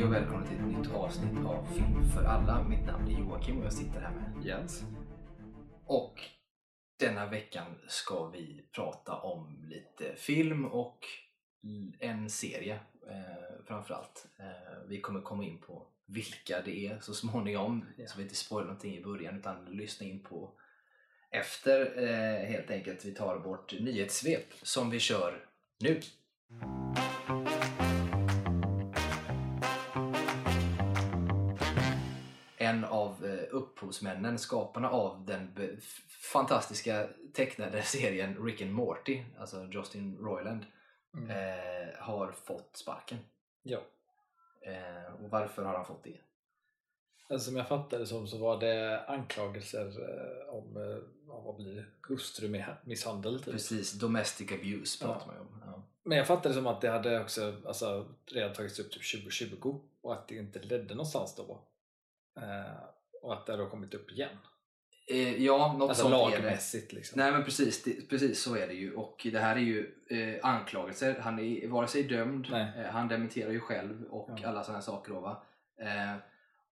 Hej och välkomna till ett nytt avsnitt av Film för alla. Mitt namn är Joakim och jag sitter här med Jens. Och denna veckan ska vi prata om lite film och en serie eh, framförallt. Eh, vi kommer komma in på vilka det är så småningom, Ja. så vi inte spoilar någonting i början utan lyssna in på efter eh, helt enkelt. Vi tar vårt nyhetssvep som vi kör nu. En av eh, upphovsmännen, skaparna av den fantastiska tecknade serien Rick and Morty, alltså Justin Roiland, Mm. eh, har fått sparken. Ja. Eh, och varför har han fått det? Alltså, som jag fattade som så var det anklagelser eh, om eh, vad blir det? hustrumisshandel typ. Precis, domestic abuse pratar Ja. man ju om. Ja. Men jag fattade som att det hade också alltså, redan tagits upp typ 2020 och att det inte ledde någonstans då. Eh, och att det har kommit upp igen. Eh, ja, något Alltså sånt är det. lagmässigt liksom. Nej men precis, det, precis så är det ju och det här är ju eh, anklagelser. Han är vare sig dömd, eh, han dementerar ju själv och Ja. alla sådana saker då. Eh,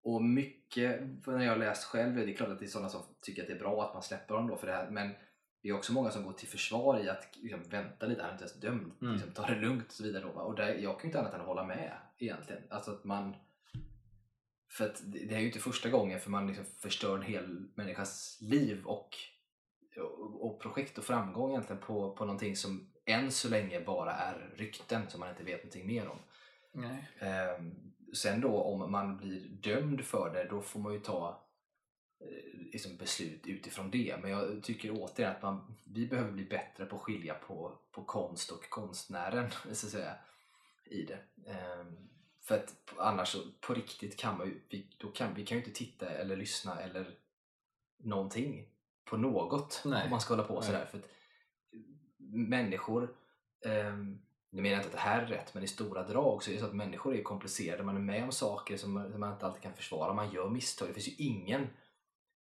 och mycket, när jag läst själv, det är klart att det är sådana som tycker att det är bra att man släpper honom då för det här men det är också många som går till försvar i att liksom, vänta lite, han är inte ens dömd, Mm. liksom, ta det lugnt och så vidare då va. Och där, jag kan ju inte annat än att hålla med egentligen. Alltså att man för att det är ju inte första gången för man liksom förstör en hel människas liv och, och, och projekt och framgång egentligen på, på någonting som än så länge bara är rykten som man inte vet någonting mer om. Nej. Ehm, sen då om man blir dömd för det då får man ju ta eh, liksom beslut utifrån det. Men jag tycker återigen att man, vi behöver bli bättre på att skilja på, på konst och konstnären så att säga, i det. Ehm, för att annars så, på riktigt kan man ju, vi, då kan, vi kan ju inte titta eller lyssna eller någonting på något Nej. om man ska hålla på Nej. sådär. För att människor, um, nu menar jag inte att det här är rätt, men i stora drag så är det så att människor är komplicerade. Man är med om saker som man, som man inte alltid kan försvara. Man gör misstag. Det finns ju ingen,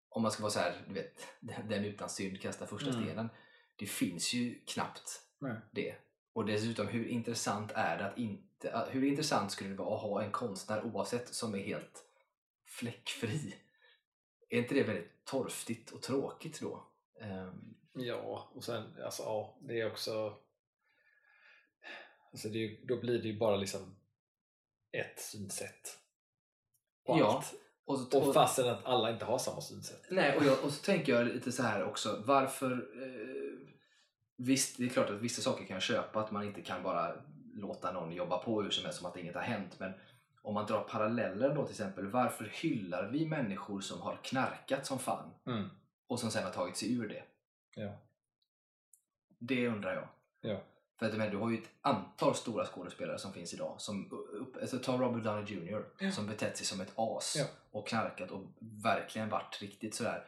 om man ska vara så här, du vet, den utan synd kastar första Mm. stenen. Det finns ju knappt Nej. det. Och dessutom, hur intressant är det att inte, att- hur intressant skulle det vara att ha en konstnär oavsett som är helt fläckfri? Är inte det väldigt torftigt och tråkigt då? Ehm, Ja, och sen alltså ja, det är också alltså det då blir det ju bara liksom ett synsätt på Ja, allt. och, så, Och fastän att alla inte har samma synsätt. Nej, och, jag, och så tänker jag lite så här också. Varför... Eh, visst, det är klart att vissa saker kan jag köpa. Att man inte kan bara låta någon jobba på hur som helst som att inget har hänt. Men om man drar paralleller då till exempel. Varför hyllar vi människor som har knarkat som fan Mm. och som sen har tagit sig ur det? Ja. Det undrar jag. Ja. För att menar, du har ju ett antal stora skådespelare som finns idag. Som, alltså, ta Robert Downey Jr. Ja. som betett sig som ett as Ja. och knarkat och verkligen varit riktigt sådär.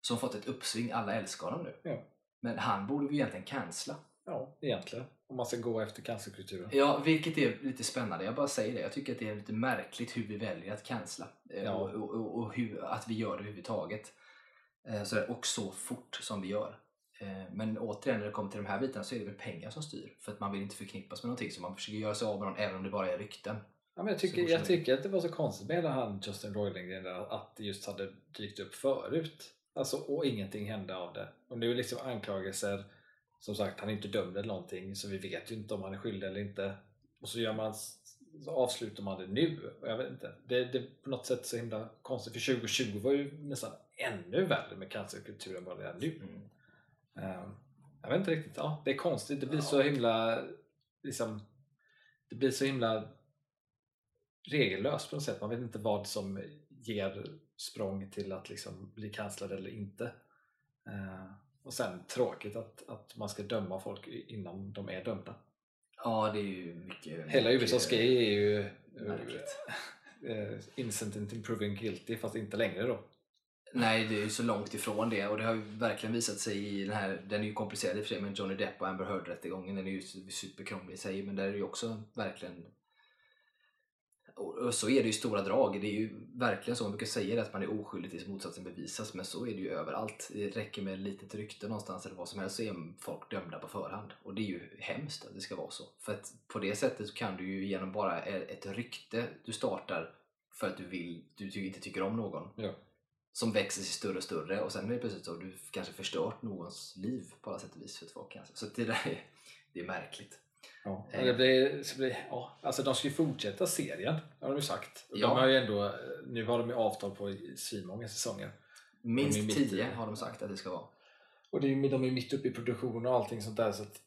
Som fått ett uppsving, alla älskar honom nu. Ja. Men han borde vi egentligen cancella. ja, egentligen. Om man ska gå efter cancerkulturen. Ja, vilket är lite spännande. Jag bara säger det. Jag tycker att det är lite märkligt hur vi väljer att cancella. Eh, Ja. Och, och, och, och hur, att vi gör det överhuvudtaget. Eh, och så fort som vi gör. Eh, Men återigen, när det kommer till de här bitarna så är det väl pengar som styr. För att man vill inte förknippas med någonting. Så man försöker göra sig av med någon även om det bara är rykten. Ja, men jag, tycker, jag tycker att det var så konstigt med hela han Justin Roiland att det just hade dykt upp förut. Alltså, och ingenting hände av det. Och nu är liksom anklagelser, som sagt han är inte dömd eller någonting så vi vet ju inte om han är skyldig eller inte. Och så, gör man, så avslutar man det nu. Jag vet inte. Det, det är på något sätt så himla konstigt för 2020 var ju nästan ännu värre med cancerkulturen vad det är nu. Mm. Ehm, jag vet inte riktigt, ja, det är konstigt. Det blir Ja. så himla liksom, det blir så himla regellöst på något sätt. Man vet inte vad som ger språng till att liksom bli kanslad eller inte. Ehm, och sen tråkigt att, att man ska döma folk innan de är dömda. Ja, det är ju mycket... Hela USAs grej är ju Märkligt. uh, innocent proven guilty fast inte längre då. Nej, det är ju så långt ifrån det och det har ju verkligen visat sig i den här, den är ju komplicerad i och för sig med Johnny Depp och Amber Heard rättegången, den är ju superkrånglig i sig men där är det ju också verkligen och, så är det ju stora drag. Det är ju verkligen så. Man brukar säga det att man är oskyldig tills motsatsen bevisas. Men så är det ju överallt. Det räcker med ett litet rykte någonstans eller vad som helst så är folk dömda på förhand. Och det är ju hemskt att det ska vara så. För att på det sättet kan du ju genom bara ett rykte du startar för att du vill, du inte tycker om någon. Ja. Som växer sig större och större och sen är det plötsligt så du kanske förstört någons liv på alla sätt och vis för två cancer. Så det där är, det är märkligt. Ja, men det blir, så blir, ja, alltså de ska ju fortsätta serien, har de ju sagt. De Ja. har ju ändå, nu har de ju avtal på svinmånga säsonger. Minst mitt i- tio har de sagt att det ska vara. Och det är, ju- de är mitt uppe i produktion och allting sånt där. Så att,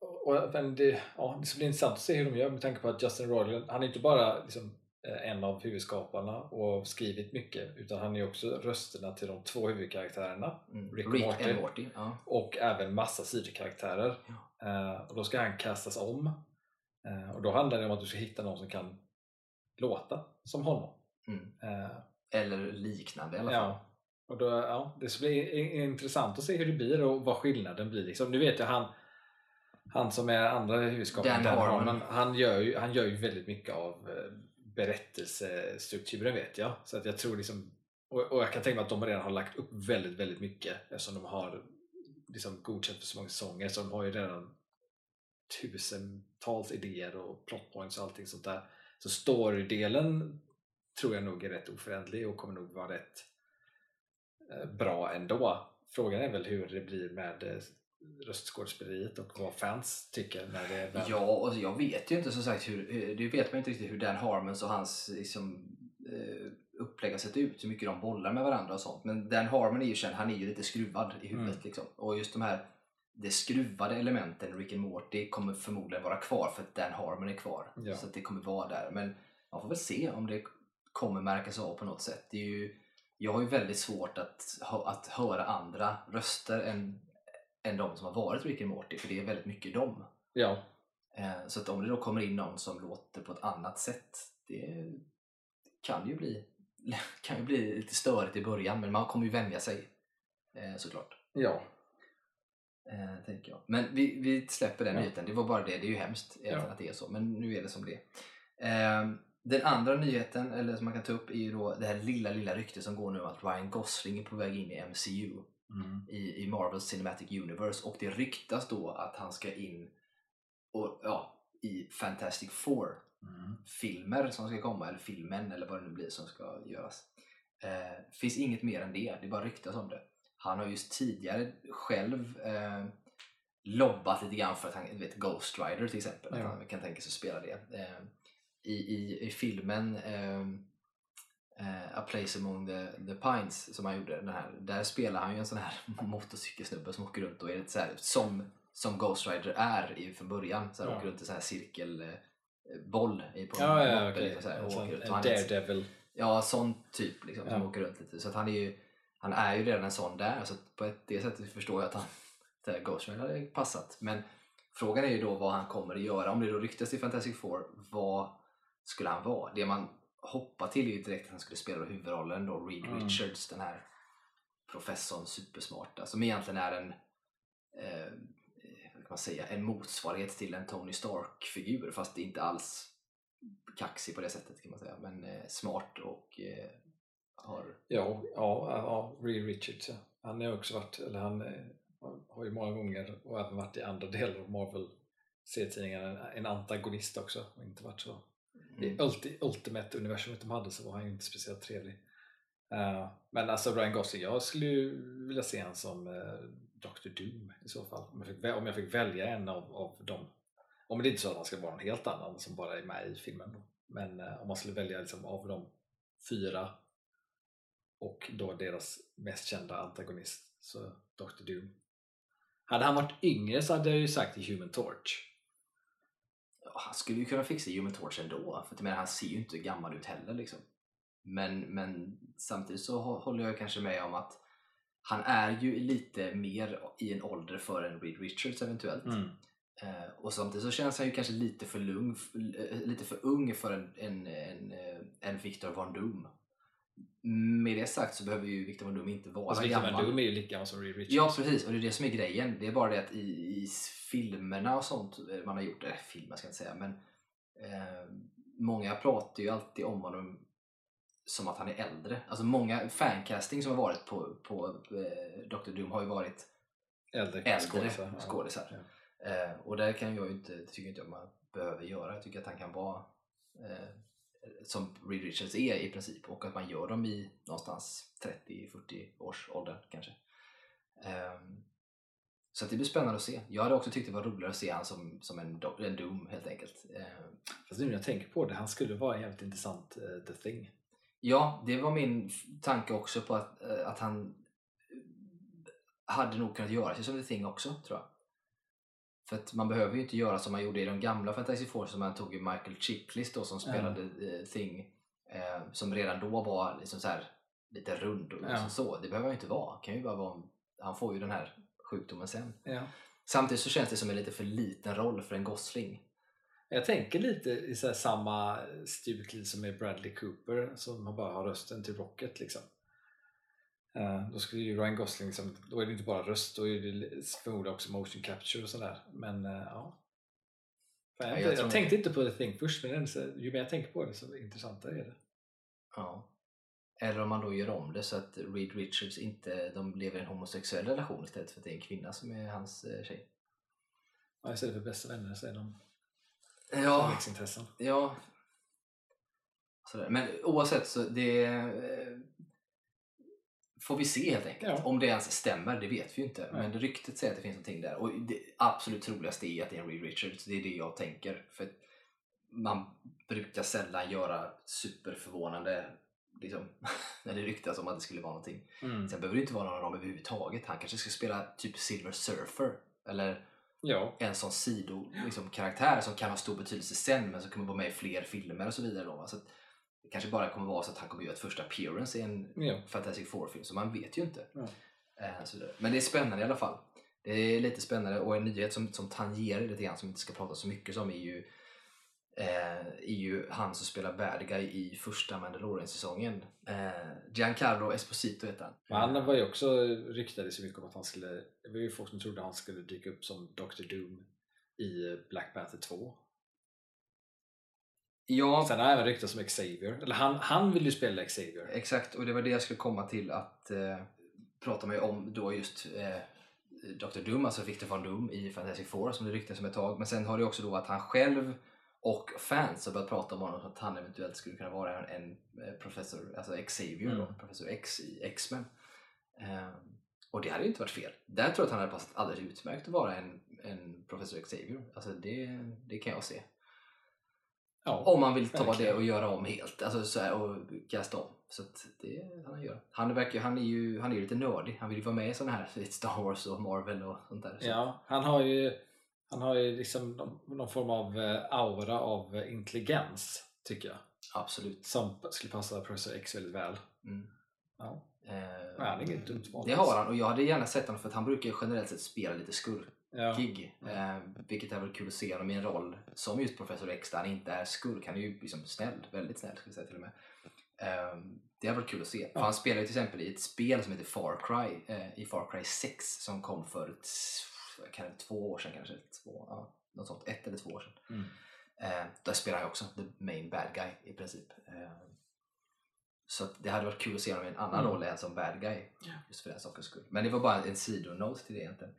och, men det, ja, det ska bli intressant att se hur de gör med tanke på att Justin Roiland, han är inte bara liksom, eh, en av huvudskaparna och skrivit mycket utan han är också rösterna till de två huvudkaraktärerna Mm. Rick Rick, Morty. Morty. Ja. och även massa sidokaraktärer. Eh, och då ska han kastas om. Eh, och då handlar det om att du ska hitta någon som kan låta som honom. Mm. Eh, Eller liknande i alla fall. ja. Och då, ja, det ska bli intressant att se hur det blir och vad skillnaden blir. Liksom. Nu vet jag han, han som är andra huvudskaparen, Dan Dan Harmon. Harmon, han gör, ju, han gör ju väldigt mycket av eh, berättelsestrukturen vet jag. Så att jag tror liksom, och, och jag kan tänka mig att de redan har lagt upp väldigt, väldigt mycket eftersom de har liksom godkänt för så många säsonger så de har ju redan tusentals idéer och plot points och allting sånt där. Så storydelen tror jag nog är rätt oföränderlig och kommer nog vara rätt eh, bra ändå. Frågan är väl hur det blir med eh, röstskådespeleriet och vad fans tycker när det är väl... Ja, och jag vet ju inte som sagt hur, eh, det vet man inte riktigt hur Dan Harmons och hans liksom, eh, upplägg har sett ut, hur mycket de bollar med varandra och sånt. Men Dan Harmon är ju känd, han är ju lite skruvad i huvudet Mm. liksom. Och just de här de skruvade elementen, Rick and Morty, kommer förmodligen vara kvar för att Dan Harmon är kvar. Ja. Så det kommer vara där. Men man får väl se om det kommer märkas av på något sätt. Det är ju, jag har ju väldigt svårt att, att höra andra röster än, än de som har varit Rick and Morty, för det är väldigt mycket dem. ja. Eh, Så att om det då kommer in någon som låter på ett annat sätt, det kan ju bli, kan ju bli lite störigt i början, men man kommer ju vänja sig eh, såklart. ja. Eh, tänker jag. Men vi, vi släpper den Ja. nyheten, det var bara det, det är ju hemskt Ja. att det är så, men nu är det som det. Eh, Den andra nyheten, eller som man kan ta upp, är ju då det här lilla, lilla ryktet som går nu att Ryan Gosling är på väg in i MCU Mm. i, i Marvels Cinematic Universe och det ryktas då att han ska in och, ja, i Fantastic Four Mm. filmer som ska komma, eller filmen eller vad det nu blir som ska göras. Eh, finns inget mer än det, det bara ryktas om det. Han har just tidigare själv eh, lobbat lite grann för att han, vet Ghost Rider till exempel, Ja. att han kan tänka sig att spela det. Eh, i, i, I filmen eh, eh, A Place Among the, the Pines som han gjorde, den här, där spelar han ju en sån här motorcykelsnubbe som åker runt och är lite så här, som, som Ghost Rider är i, från början. Så här, Ja. Åker runt i sån här cirkelboll i- på en Ja, ja, moppe, liksom så här, och åker runt. en Daredevil. Ja, sån typ liksom, som Ja. åker runt lite. Så att han är ju han är ju redan en sån där, så på ett, det sättet förstår jag att han det här Ghost Rider hade passat. Men frågan är ju då vad han kommer att göra. Om det då ryktas i Fantastic Four, vad skulle han vara? Det man hoppar till ju direkt att han skulle spela huvudrollen då, Reed Mm. Richards, den här professorn supersmarta, som egentligen är en eh, kan man säga, en motsvarighet till en Tony Stark-figur fast inte alls kaxig på det sättet kan man säga, men eh, smart och eh, har... Ja, ja, ja Reed Richards. Ja. Han har också varit, eller han eh, har ju många gånger och även varit i andra delar av Marvel serietidningarna en antagonist också och inte varit så Mm. i ulti, Ultimate universumet de hade så var han ju inte speciellt trevlig. Eh, men alltså Ryan Gosling, jag skulle ju vilja se han som uh, Dr. Doom i så fall. Om jag fick, om jag fick välja en av, av dem. Om det inte är så att han ska vara någon helt annan som bara är med i filmen. Då. Men eh, om man skulle välja liksom, av de fyra och då deras mest kända antagonist, så Dr. Doom. Hade han varit yngre så hade jag ju sagt i Human Torch. Han skulle ju kunna fixa Human Torch ändå, för att menar, han ser ju inte gammal ut heller liksom. Men, men samtidigt så hå- håller jag kanske med om att han är ju lite mer i en ålder för en Reed Richards eventuellt. Eh, och samtidigt så känns han ju kanske lite för, eh, lite för ung för en, en, en, eh, en Victor Von Doom. Med det sagt så behöver ju Victor Von Doom inte vara Alltså Victor gammal. Van Doom är ju lika gammal som Reed Richards. Ja precis, och det är det som är grejen. Det är bara det att i, i filmerna och sånt eh, man har gjort, eller filmer ska jag inte säga, men eh, många pratar ju alltid om honom som att han är äldre. Alltså många fancasting som har varit på, på eh, Dr. Doom har ju varit Äldre, äldre skådisar. Ja. skådisar. Ja. Eh, och det kan jag ju inte, tycker inte jag man behöver göra. Jag tycker att han kan vara eh, som Reed Richards är i princip och att man gör dem i någonstans 30-40 års ålder kanske. Ehm, så det blir spännande att se. Jag hade också tyckt det var roligare att se han som, som en, en Doom helt enkelt. Ehm, Fast nu när jag tänker på det, han skulle vara en jävligt intressant eh, The Thing. Ja, det var min tanke också på att, eh, att han hade nog kunnat göra sig som The Thing också, tror jag. För att man behöver ju inte göra som man gjorde i de gamla Fantasy Four som man tog i Michael Chiklis då som spelade eh, Thing eh, som redan då var liksom så här, lite rund och Ja. liksom så. Det behöver han ju inte vara. Kan ju bara vara han får ju den här sjukdomen sen. Ja. Samtidigt så känns det som en lite för liten roll för en Gosling. Jag tänker lite i så här samma stuk som med Bradley Cooper som bara har rösten till Rocket liksom. Eh, då skulle ju Ryan Gosling, liksom, då är det inte bara röst, då är det förmodligen också motion capture och sådär. Men eh, ja. Fan, jag, Ja, jag jag, tänkte inte på The Thing först, men så, ju mer jag tänker på det så intressantare är det. Ja. Eller om man då gör om det så att Reed Richards inte de lever i en homosexuell relation istället för att det är en kvinna som är hans eh, tjej. Ja, istället för bästa vänner så är de Ja, kärleksintressen. ja. Sådär. Men oavsett så det får vi se helt enkelt. Ja. Om det ens stämmer, det vet vi ju inte. Nej. Men ryktet säger att det finns någonting där. Och det absolut troligaste är att det är en Reed Richards. Det är det jag tänker. För man brukar sällan göra superförvånande liksom, när det ryktas om att det skulle vara någonting. Mm. Sen behöver det inte vara någon av dem överhuvudtaget. Han kanske ska spela typ Silver Surfer. Eller Ja, en sån sidokaraktär liksom, karaktär som kan ha stor betydelse sen men som kommer vara med i fler filmer och så vidare. Då, va? så att det kanske bara kommer vara så att han kommer göra ett första appearance i en ja. Fantastic Four-film, så man vet ju inte. Ja. Eh. Men det är spännande i alla fall. Det är lite spännande och en nyhet som, som tangerar lite grann som vi inte ska prata så mycket om är ju, eh, är ju han som spelar bad guy i första Mandalorian-säsongen. Eh, Giancarlo Esposito heter han. Men han var ju också ryktade så mycket om att han skulle, det var ju folk som trodde han skulle dyka upp som Dr. Doom i Black Panther 2. Ja, Sen har även ryktats om Xavier, eller han, han vill ju spela Xavier. Exakt, och det var det jag skulle komma till att eh, prata med om då just eh, Dr. Doom, alltså Victor von Doom i Fantastic Four som det ryktas om ett tag. Men sen har det också då att han själv och fans har börjat prata om honom som att han eventuellt skulle kunna vara en, eh, professor, alltså Xavier då, Mm. professor X i X-Men. Eh, och det hade ju inte varit fel. Där tror jag att han hade passat alldeles utmärkt att vara en, en professor Xavier. Alltså det, det kan jag se. Ja, Om man vill ta verkligen. det och göra om helt alltså så här, och kasta om. Så det han gör. Han, verkar, han, är ju, han är lite nördig. Han vill ju vara med i sådana här Star Wars och Marvel och sånt där. Så. ja, han har ju, han har ju liksom någon, någon form av eh, aura av intelligens, tycker jag. Absolut. Som skulle passa Professor X väldigt väl. Mm. Ja. Eh, Ja, han är inget dumt val det har han och jag hade gärna sett honom för att han brukar ju generellt sett spela lite skurkig. Ja. Eh, vilket är väl kul att se honom i en roll som just Professor X där han inte är skurk. Han är ju liksom snäll, väldigt snäll ska jag säga till och med. Eh, det har varit kul att se. Ja. han spelar ju till exempel i ett spel som heter Far Cry, eh, i Far Cry 6 som kom för ett, kan det, två år sedan kanske. Två, ja, något sånt, ett eller två år sedan. Mm. Eh, där spelar han också the main bad guy i princip. Eh, så det hade varit kul att se honom i en annan Mm. roll än som bad guy. Just för den sakens skull. Men det var bara en sidonot till det egentligen.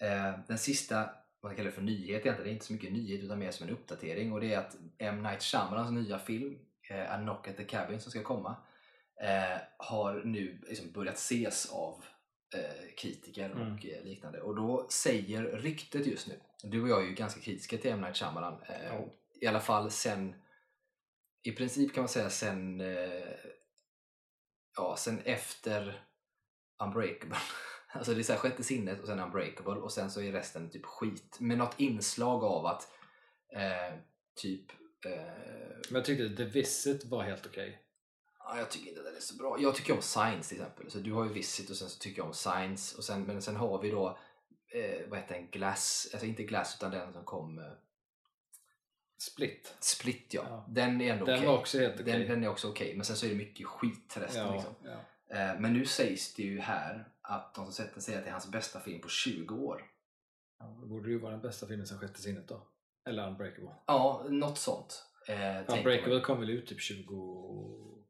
Eh, den sista, man kallar det för nyhet egentligen, det är inte så mycket nyhet utan mer som en uppdatering och det är att M. Night Shyamalans nya film eh, A Knock at the Cabin som ska komma eh, har nu liksom börjat ses av kritiker Mm. och eh, liknande. Och då säger ryktet just nu, du och jag är ju ganska kritiska till M. Night Shyamalan, Ja. i alla fall sen i princip kan man säga sen ja, sen efter Unbreakable. Alltså det är så här sjätte sinnet och sen Unbreakable och sen så är resten typ skit. Med något inslag av att eh, typ eh, Men jag tyckte The Visit var helt okej. Ja, jag tycker inte den är så bra. Jag tycker om Science till exempel. Så du har ju Visit och sen så tycker jag om Science. Och sen, men sen har vi då, eh, vad heter den, Glass, alltså inte Glass utan den som kom, eh, Split. Split ja. Ja. Den är ändå Den okej. var också helt okej. Den, den är också okej, men sen så är det mycket skit resten. ja, Liksom. ja. Eh, men nu sägs det ju här att de som sett den säger att det är hans bästa film på 20 år. Ja, det borde ju vara den bästa filmen sen Sjätte sinnet då. Eller Unbreakable. Ja, något sånt. Eh, Ja, tänker Breakable man. kom väl ut typ 20...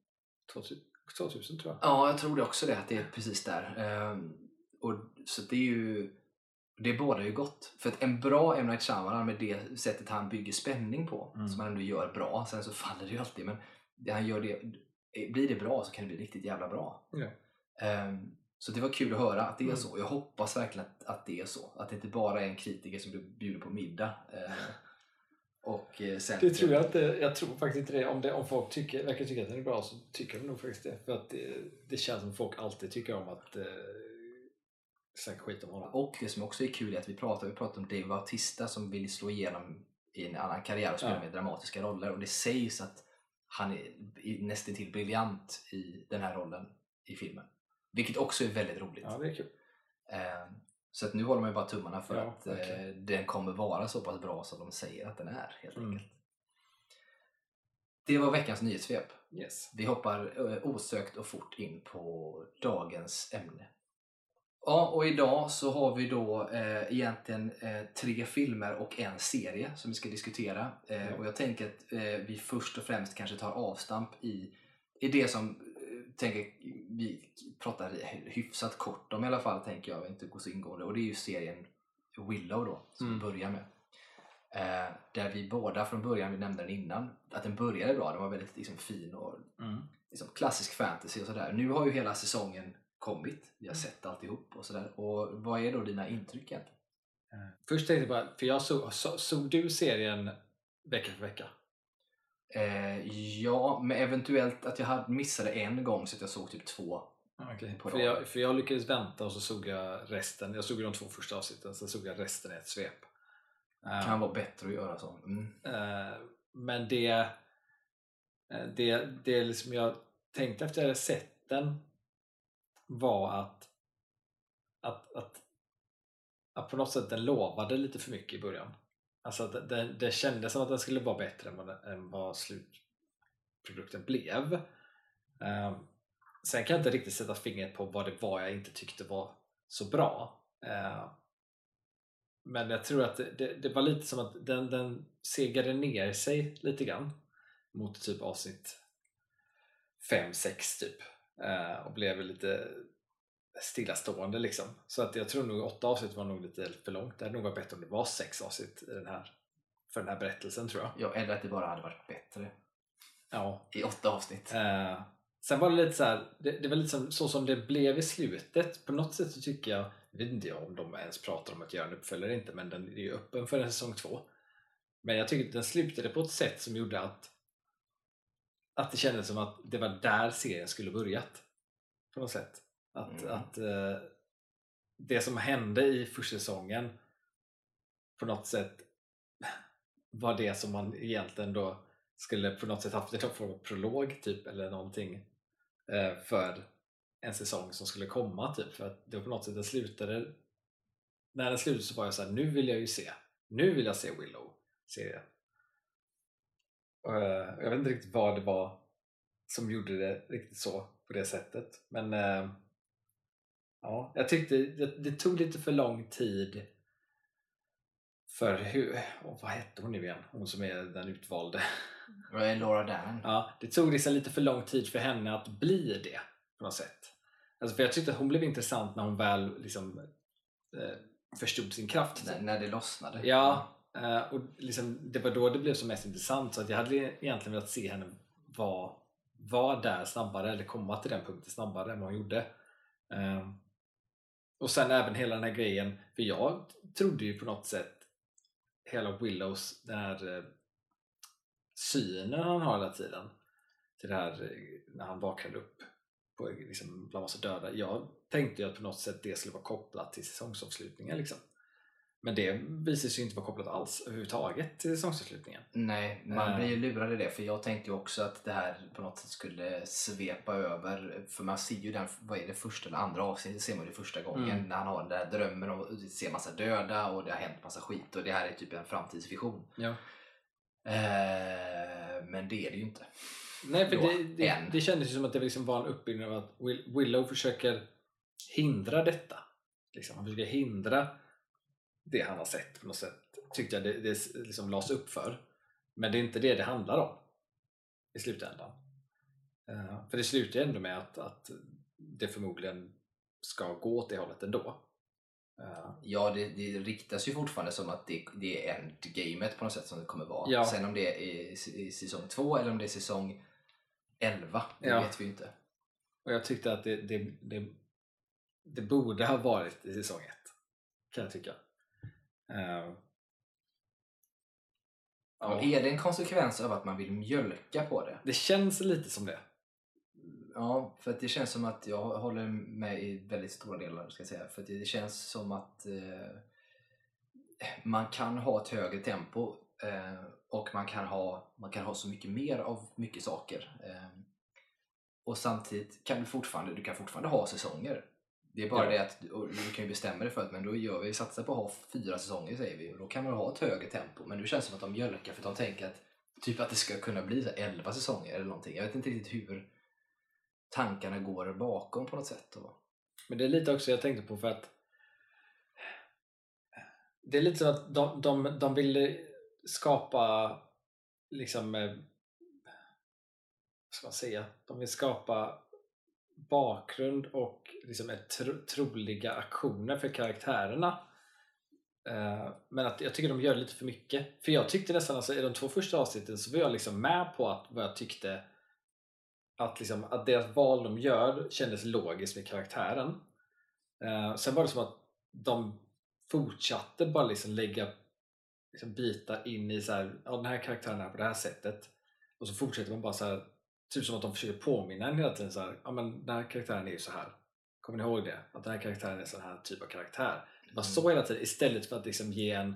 2000, 2000 tror jag. Ja, jag tror det också det, att det är precis där. Ehm, och, så det är ju det båda ju gott. För att en bra M. Night Shyamalan med det sättet han bygger spänning på, Mm. som han ändå gör bra, sen så faller det ju alltid, men det han gör det, blir det bra så kan det bli riktigt jävla bra. Ja. Ehm, så det var kul att höra att det är Mm. så. Jag hoppas verkligen att, att det är så. Att det inte bara är en kritiker som bjuder på middag. eh, och eh, sen... Det tror jag inte. Jag tror faktiskt inte det. Om, det, om folk tycker, verkar tycka att den är bra så tycker de nog faktiskt det. För att det, det känns som folk alltid tycker om att eh, snacka skit om honom. Och det som också är kul är att vi pratar, vi pratar om Dave Bautista som vill slå igenom i en annan karriär och spela Ja. med dramatiska roller. Och det sägs att han är nästan till briljant i den här rollen i filmen. Vilket också är väldigt roligt. Ja, det är kul. Eh, Så att nu håller man ju bara tummarna för Ja, att eh, verkligen. den kommer vara så pass bra som de säger att den är helt Mm. enkelt. Det var veckans nyhetssvep. Yes. Vi hoppar eh, osökt och fort in på dagens ämne. Ja, och idag så har vi då eh, egentligen eh, tre filmer och en serie som vi ska diskutera. Eh, Ja. Och jag tänker att eh, vi först och främst kanske tar avstamp i, i det som eh, tänker vi pratar hyfsat kort om i alla fall, tänker jag, inte gå så ingående. Och det är ju serien Willow då, som Mm. vi börjar med. Eh, där vi båda från början, vi nämnde den innan, att den började bra. Den var väldigt liksom, fin och Mm. liksom, klassisk fantasy och sådär. Nu har ju hela säsongen kommit. Vi har Mm. sett alltihop och sådär. Och vad är då dina intryck egentligen? Eh, Först tänkte jag bara, för jag såg, så, såg du serien vecka för vecka? Eh, ja, men eventuellt att jag hade missade en gång så att jag såg typ två. Okay. På För, jag, för jag lyckades vänta och så såg jag resten. Jag såg de två första avsnitten, sen såg jag resten i ett svep. Eh, Kan vara bättre att göra så. Mm. Eh, men det, eh, det, det liksom jag tänkte efter jag hade sett den var att, att, att, att på något sätt den lovade lite för mycket i början. Alltså att det, det kändes som att den skulle vara bättre än vad, än vad slutprodukten blev. Eh, sen kan jag inte riktigt sätta fingret på vad det var jag inte tyckte var så bra. Eh, men jag tror att det, det, det var lite som att den, den segade ner sig lite grann mot typ avsnitt 5-6 typ och blev lite stillastående liksom. Så att jag tror nog åtta avsnitt var nog lite för långt. Det hade nog varit bättre om det var sex avsnitt i den här, för den här berättelsen tror jag. Ja, eller att det bara hade varit bättre Ja. i åtta avsnitt. Eh, sen var det lite så här, det, det var lite som, så som det blev i slutet. På något sätt så tycker jag, jag vet inte jag om de ens pratar om att göra en uppföljare eller inte, men den är ju öppen för en säsong två. Men jag tycker att den slutade på ett sätt som gjorde att att det kändes som att det var där serien skulle börjat. På något sätt. Att, Mm. att eh, det som hände i första säsongen på något sätt var det som man egentligen då skulle på något sätt haft en form av prolog typ eller någonting eh, för en säsong som skulle komma typ för att det var på något sätt den slutade när den slutade så var jag så här, nu vill jag ju se nu vill jag se Willow serien jag vet inte riktigt vad det var som gjorde det riktigt så på det sättet men eh, ja, jag tyckte det, det tog lite för lång tid för hur, oh, vad hette hon nu igen? Hon som är den utvalde jag är Laura Dern. Ja, det tog liksom lite för lång tid för henne att bli det på något sätt. Alltså för jag tyckte att hon blev intressant när hon väl liksom, eh, förstod sin kraft. När, när det lossnade. Ja, Eh, och liksom, det var då det blev som mest intressant så att jag hade egentligen velat se henne vara var där snabbare eller komma till den punkten snabbare än vad hon gjorde. Eh, och sen även hela den här grejen, för jag trodde ju på något sätt hela Willows, den här uh, synen han har hela tiden till det här eh, när han vaknade upp på, liksom, bland massa döda. Jag tänkte ju att på något sätt det skulle vara kopplat till säsongsavslutningen liksom. Men det visar sig ju inte vara kopplat alls överhuvudtaget till säsongsavslutningen. Nej, man Eh. blir ju lurad i det för jag tänkte ju också att det här på något sätt skulle svepa över för man ser ju den, vad är det första eller andra avsnittet ser man det första gången Mm. när han har den där drömmen och ser massa döda och det har hänt massa skit och det här är typ en framtidsvision. Ja. Eh, men det är det ju inte. Nej, för Då, det, det, det kändes ju som att det liksom var en uppbyggnad av att Will, Willow försöker hindra detta. Liksom, han försöker hindra det han har sett på något sätt. Tyckte jag det, det liksom lades upp för. Men det är inte det det handlar om i slutändan. Eh, för det slutar ju ändå med att, att det förmodligen ska gå åt det hållet ändå. Eh, Ja, det, det riktas ju fortfarande som att det, det är endgamet på något sätt som det kommer vara. Ja. Sen om det är i, i säsong 2 eller om det är säsong 11, det Ja. vet vi ju inte. och jag tyckte att det, det, det, det borde ha varit i säsong 1. Kan jag tycka. Eh, Ja. Är det en konsekvens av att man vill mjölka på det? Det känns lite som det. Ja, för det känns som att jag håller med i väldigt stora delar. Ska jag säga. För det känns som att eh, man kan ha ett högre tempo eh, och man kan, ha, man kan ha så mycket mer av mycket saker. Eh, och samtidigt kan du fortfarande, du kan fortfarande ha säsonger. Det är bara Ja. det att du kan ju bestämma dig för att men då gör vi, satsar på att ha fyra säsonger säger vi och då kan man ha ett högre tempo. Men nu känns det som att de mjölkar för att de tänker att typ att det ska kunna bli så här 11 säsonger eller någonting. Jag vet inte riktigt hur tankarna går bakom på något sätt. Och, Men det är lite också jag tänkte på för att det är lite så att de, de, de vill skapa liksom eh, vad ska man säga? De vill skapa bakgrund och liksom tro, troliga aktioner för karaktärerna. Eh, Men att jag tycker de gör lite för mycket. För jag tyckte nästan, alltså, i de två första avsnitten så var jag liksom med på att vad jag tyckte att, liksom, att deras val de gör kändes logiskt med karaktären. Eh, sen var det som att de fortsatte bara liksom lägga liksom bitar in i så här, ja, den här karaktären är på det här sättet och så fortsätter man bara så här, typ som att de försöker påminna en hela tiden så här, ja men den här karaktären är ju så här. Kommer ni ihåg det? Att den här karaktären är sån här typ av karaktär. Det var så hela tiden istället för att liksom ge en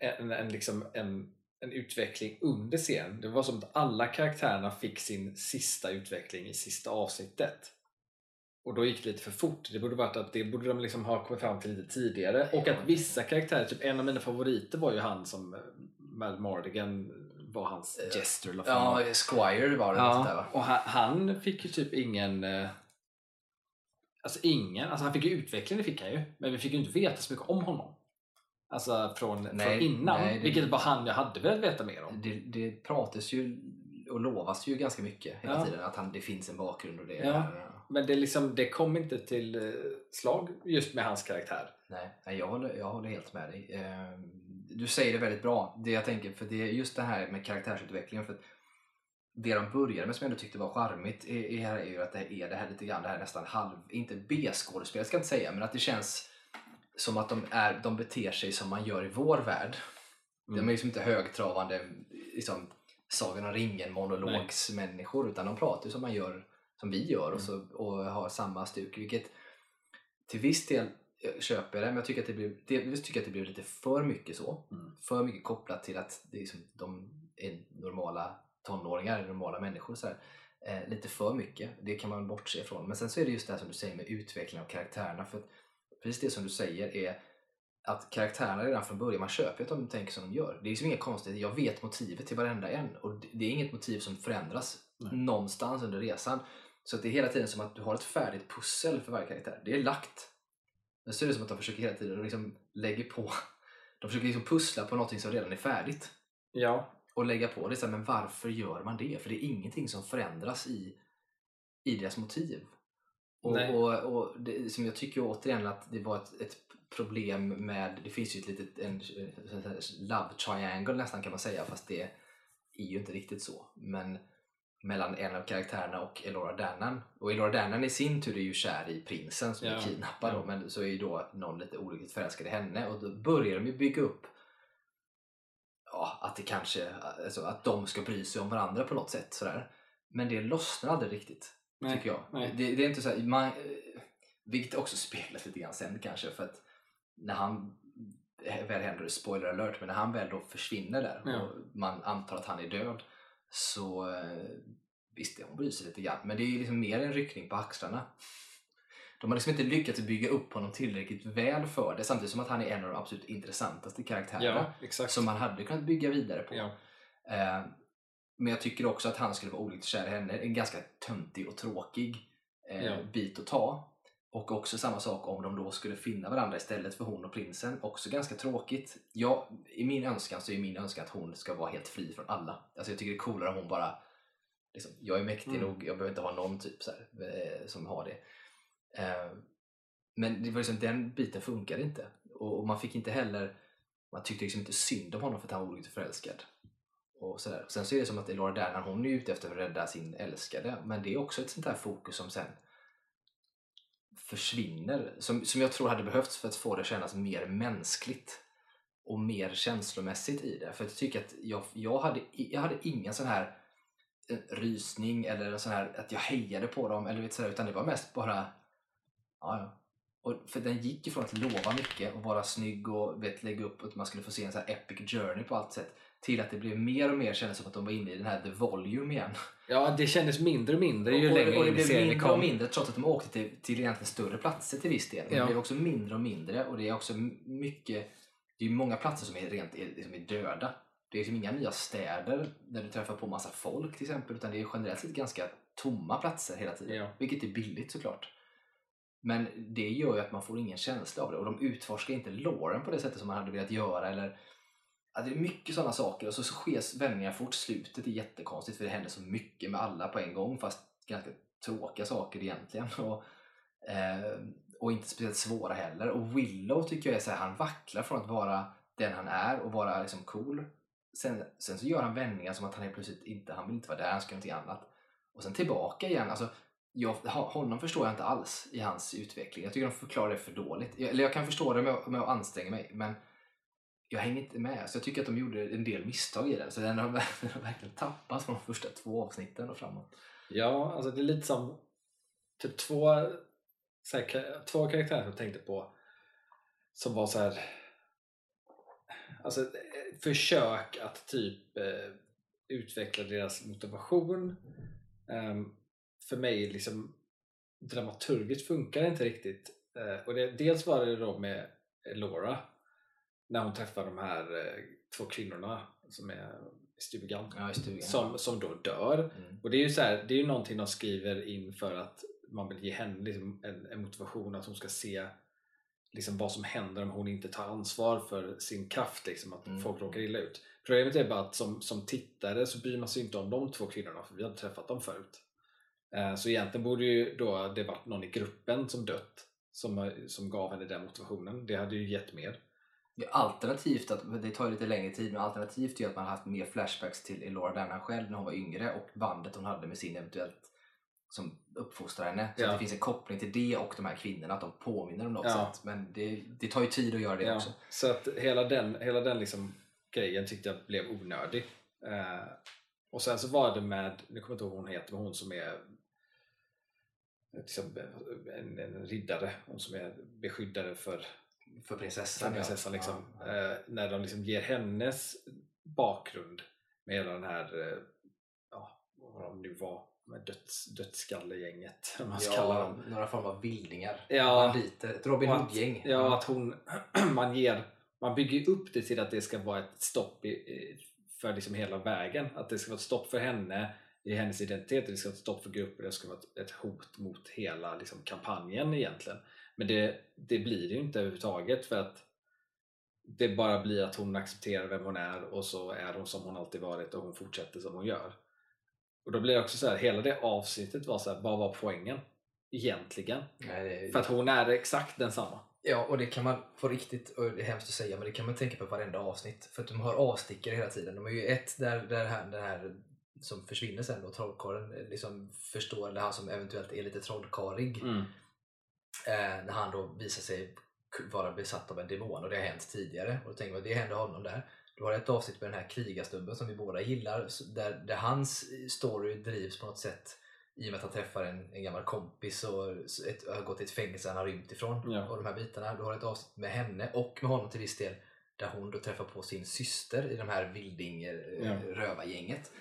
en, en, liksom en, en utveckling under scenen. Det var som att alla karaktärerna fick sin sista utveckling i sista avsnittet. Och då gick det lite för fort. Det borde varit att det borde de liksom ha kommit fram till lite tidigare. Och att vissa karaktärer, typ en av mina favoriter var ju han som eh, Mal Mardigan var hans Eh, gesture. eller det var. ja, Squire var det där Ja, va? och han, han fick ju typ ingen eh, Alltså ingen, alltså han fick ju utveckling, det fick han ju Men vi fick ju inte veta så mycket om honom Alltså från, Nej, från innan, nej, det- vilket var han jag hade velat veta mer om Det, det pratas ju och lovas ju ganska mycket hela Ja. tiden att han, det finns en bakgrund och det Ja. Men det, liksom, det kom inte till eh, slag just med hans karaktär Nej, nej, jag håller, jag håller helt med dig. Du säger det väldigt bra. Det jag tänker, för det är just det här med karaktärsutvecklingen. För det de började med som jag ändå tyckte var charmigt är, här är ju att det är det här lite grann, det här nästan halv, inte B-skådespel ska jag inte säga, men att det känns som att de, är, de beter sig som man gör i vår värld. Mm. De är liksom inte högtravande liksom, Sagan om ringen monologsmänniskor utan de pratar som man gör som vi gör och, så, och har samma stuk. Vilket till viss del jag köper det, men jag tycker att det blir, delvis tycker att det blir lite för mycket så. Mm. För mycket kopplat till att det är liksom, de är normala tonåringar, normala människor. Så. Eh, lite för mycket, det kan man bortse ifrån. Men sen så är det just det här som du säger med utveckling av karaktärerna. För precis det som du säger är att karaktärerna redan från början, man köper att de tänker som de gör. Det är liksom inget konstigt, jag vet motivet till varenda en och det- är inget motiv som förändras Nej. någonstans under resan. Så att det är hela tiden som att du har ett färdigt pussel för varje karaktär. Det är lagt. Men så är det som att de försöker hela tiden liksom lägga på, de försöker liksom pussla på någonting som redan är färdigt Ja, och lägga på det. Så här, men varför gör man det? För det är ingenting som förändras i, i deras motiv. Och, Nej. och, och det, som jag tycker återigen att det var ett, ett problem med, det finns ju ett litet en love triangle nästan kan man säga fast det är ju inte riktigt så. Men mellan en av karaktärerna och Elora Dannan. Och Elora Dannan i sin tur är ju kär i prinsen som är Ja, kidnappad ja. men så är ju då någon lite olyckligt förälskad i henne och då börjar de ju bygga upp ja, att det kanske, alltså, att de ska bry sig om varandra på något sätt sådär. Men det lossnar aldrig riktigt, nej, tycker jag. Det, det är inte så här, man, vilket också speglas lite grann sen kanske för att när han väl händer, spoiler alert, men när han väl då försvinner där Ja. och man antar att han är död så eh, visst, hon bryr sig lite grann, men det är liksom mer en ryckning på axlarna. De har liksom inte lyckats bygga upp honom tillräckligt väl för det, samtidigt som att han är en av de absolut intressantaste karaktärerna ja som man hade kunnat bygga vidare på. ja. Eh, men jag tycker också att han skulle vara olyckligt kär i henne. En ganska töntig och tråkig eh, Ja. bit att ta. Och också samma sak om de då skulle finna varandra istället för hon och prinsen. Också ganska tråkigt. Ja, I min önskan så är min önskan att hon ska vara helt fri från alla. Alltså jag tycker det är coolare om hon bara liksom, jag är mäktig Mm. nog, jag behöver inte ha någon typ så här, eh, som har det. Eh, men det var liksom, den biten funkade inte. Och, och man fick inte heller, man tyckte liksom inte synd om honom för att han var olyckligt förälskad. Och så där. Sen så är det som att Laura Dern, hon är ute efter att rädda sin älskade. Men det är också ett sånt här fokus som sen försvinner. Som, som jag tror hade behövts för att få det att kännas mer mänskligt. Och mer känslomässigt i det. För jag tycker att jag, jag, hade, jag hade ingen sån här eh, rysning eller sån här att jag hejade på dem. Eller vet, så där, utan det var mest bara ja, ja. Och för den gick ifrån att lova mycket och vara snygg och vet, lägga upp att man skulle få se en sån här epic journey på allt sätt till att det blev mer och mer kändes som att de var inne i den här the volume igen. Ja, det kändes mindre och mindre ju och, längre och det blev mindre och kom. mindre trots att de åkte till, till egentligen större platser till viss del. Men Ja. Det blev också mindre och mindre och det är också mycket det är många platser som är rent är, liksom är döda. Det är liksom inga nya städer där du träffar på massa folk till exempel utan det är generellt sett ganska tomma platser hela tiden. Ja. Vilket är billigt såklart. Men det gör ju att man får ingen känsla av det och de utforskar inte låren på det sättet som man hade velat göra. Eller, ja, det är mycket sådana saker och så, så sker vändningar fort. Slutet är jättekonstigt för det händer så mycket med alla på en gång fast ganska tråkiga saker egentligen. Och, eh, och inte speciellt svåra heller. Och Willow tycker jag är så här, han vacklar från att vara den han är och vara liksom cool. Sen, sen så gör han vändningar som att han är plötsligt inte, han vill inte vara där, han ska göra någonting annat. Och sen tillbaka igen. Alltså, jag, honom förstår jag inte alls i hans utveckling. Jag tycker de förklarar det för dåligt. Jag, eller jag kan förstå det med, med att anstränga mig, men jag hänger inte med. Så jag tycker att de gjorde en del misstag i den. Så den har, den har verkligen tappats från de första två avsnitten och framåt. Ja, alltså det är lite som typ två, så här, två karaktärer som jag tänkte på som var så här alltså eh, försök att typ eh, utveckla deras motivation. Ehm, för mig liksom dramaturgiskt funkar det inte riktigt. Eh, och det, dels var det då med Laura när hon träffar de här eh, två kvinnorna som är i stugan Ja, i stugan. som, som då dör. Mm. Och det är ju så här, det är ju någonting de skriver in för att man vill ge henne liksom en, en motivation att hon ska se liksom vad som händer om hon inte tar ansvar för sin kraft, liksom, att Mm. folk råkar illa ut. Problemet är bara att som, som tittare så bryr man sig inte om de två kvinnorna för vi har inte träffat dem förut. Eh, Så egentligen borde ju då det varit någon i gruppen som dött som, som gav henne den motivationen. Det hade ju gett mer. Alternativt, att, det tar ju lite längre tid, men alternativt är att man har haft mer flashbacks till Elora Dana själv när hon var yngre och bandet hon hade med sin eventuellt som uppfostrar henne. Så Ja. det finns en koppling till det och de här kvinnorna, att de påminner om något Ja. sätt. Men det, det tar ju tid att göra det Ja, också. så att hela den, hela den liksom grejen tyckte jag blev onödig. Eh, och sen så var det med, nu kommer jag inte ihåg vad hon heter, men hon som är liksom, en, en riddare, hon som är beskyddare för För prinsessan. prinsessan. Liksom, Ja, ja. Eh, när de liksom ger hennes bakgrund med hela den här, eh, ja, vad de nu var, med döds, dödsskallegänget. om man ska kalla dem. några former av vildingar. Ja. Banditer. Ett Robin Hood-gäng. Ja, att hon, man, ger, man bygger upp det till att det ska vara ett stopp i, för liksom hela vägen. Att det ska vara ett stopp för henne i hennes identitet, det ska vara ett stopp för gruppen, det ska vara ett, ett hot mot hela liksom, kampanjen egentligen. Men det, det blir det ju inte överhuvudtaget för att det bara blir att hon accepterar vem hon är och så är hon som hon alltid varit och hon fortsätter som hon gör. Och då blir det också så här, hela det avsnittet var så här, vad var poängen? Egentligen. Nej, det, För att hon är exakt densamma. Ja, och det kan man på riktigt, och det är hemskt att säga, men det kan man tänka på varenda avsnitt. För att de har avstickare hela tiden. De har ju ett där, där han, den här som försvinner sen då, trollkarlen, liksom förstår, eller han som eventuellt är lite trollkarlig. Mm. Eh, när han då visar sig vara besatt av en demon och det har hänt tidigare. Och då tänker man det hände honom där. Du har ett avsnitt med den här krigarstubben som vi båda gillar där, där hans story drivs på något sätt i och med att han träffar en, en gammal kompis och ett, har gått i ett fängelse han har rymt ifrån. Ja. Och de här bitarna. Du har ett avsnitt med henne och med honom till viss del där hon då träffar på sin syster i de här vilding eh, Ja. rövargänget.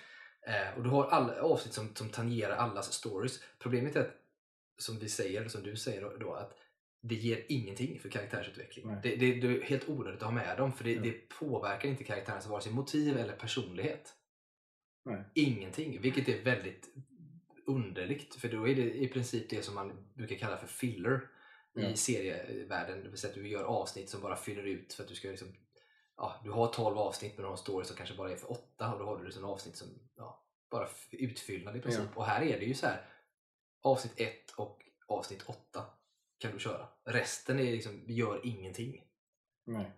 Eh, och du har alla avsnitt som, som tangerar allas stories. Problemet är att, som vi säger, som du säger då, att det ger ingenting för karaktärsutveckling. Det, det, det är helt onödigt att ha med dem för det, Ja. det påverkar inte karaktärens vare sig motiv eller personlighet. Nej. Ingenting, vilket är väldigt underligt för då är det i princip det som man brukar kalla för filler. Ja. i serievärlden. Det vill säga att du gör avsnitt som bara fyller ut för att du ska liksom Ja, du har 12 avsnitt men du har en story som kanske bara är för 8 och då har du liksom avsnitt som ja, bara utfyllnad i princip. Och här är det ju så här avsnitt 1 och avsnitt 8 kan du köra. Resten är liksom, gör ingenting. Nej.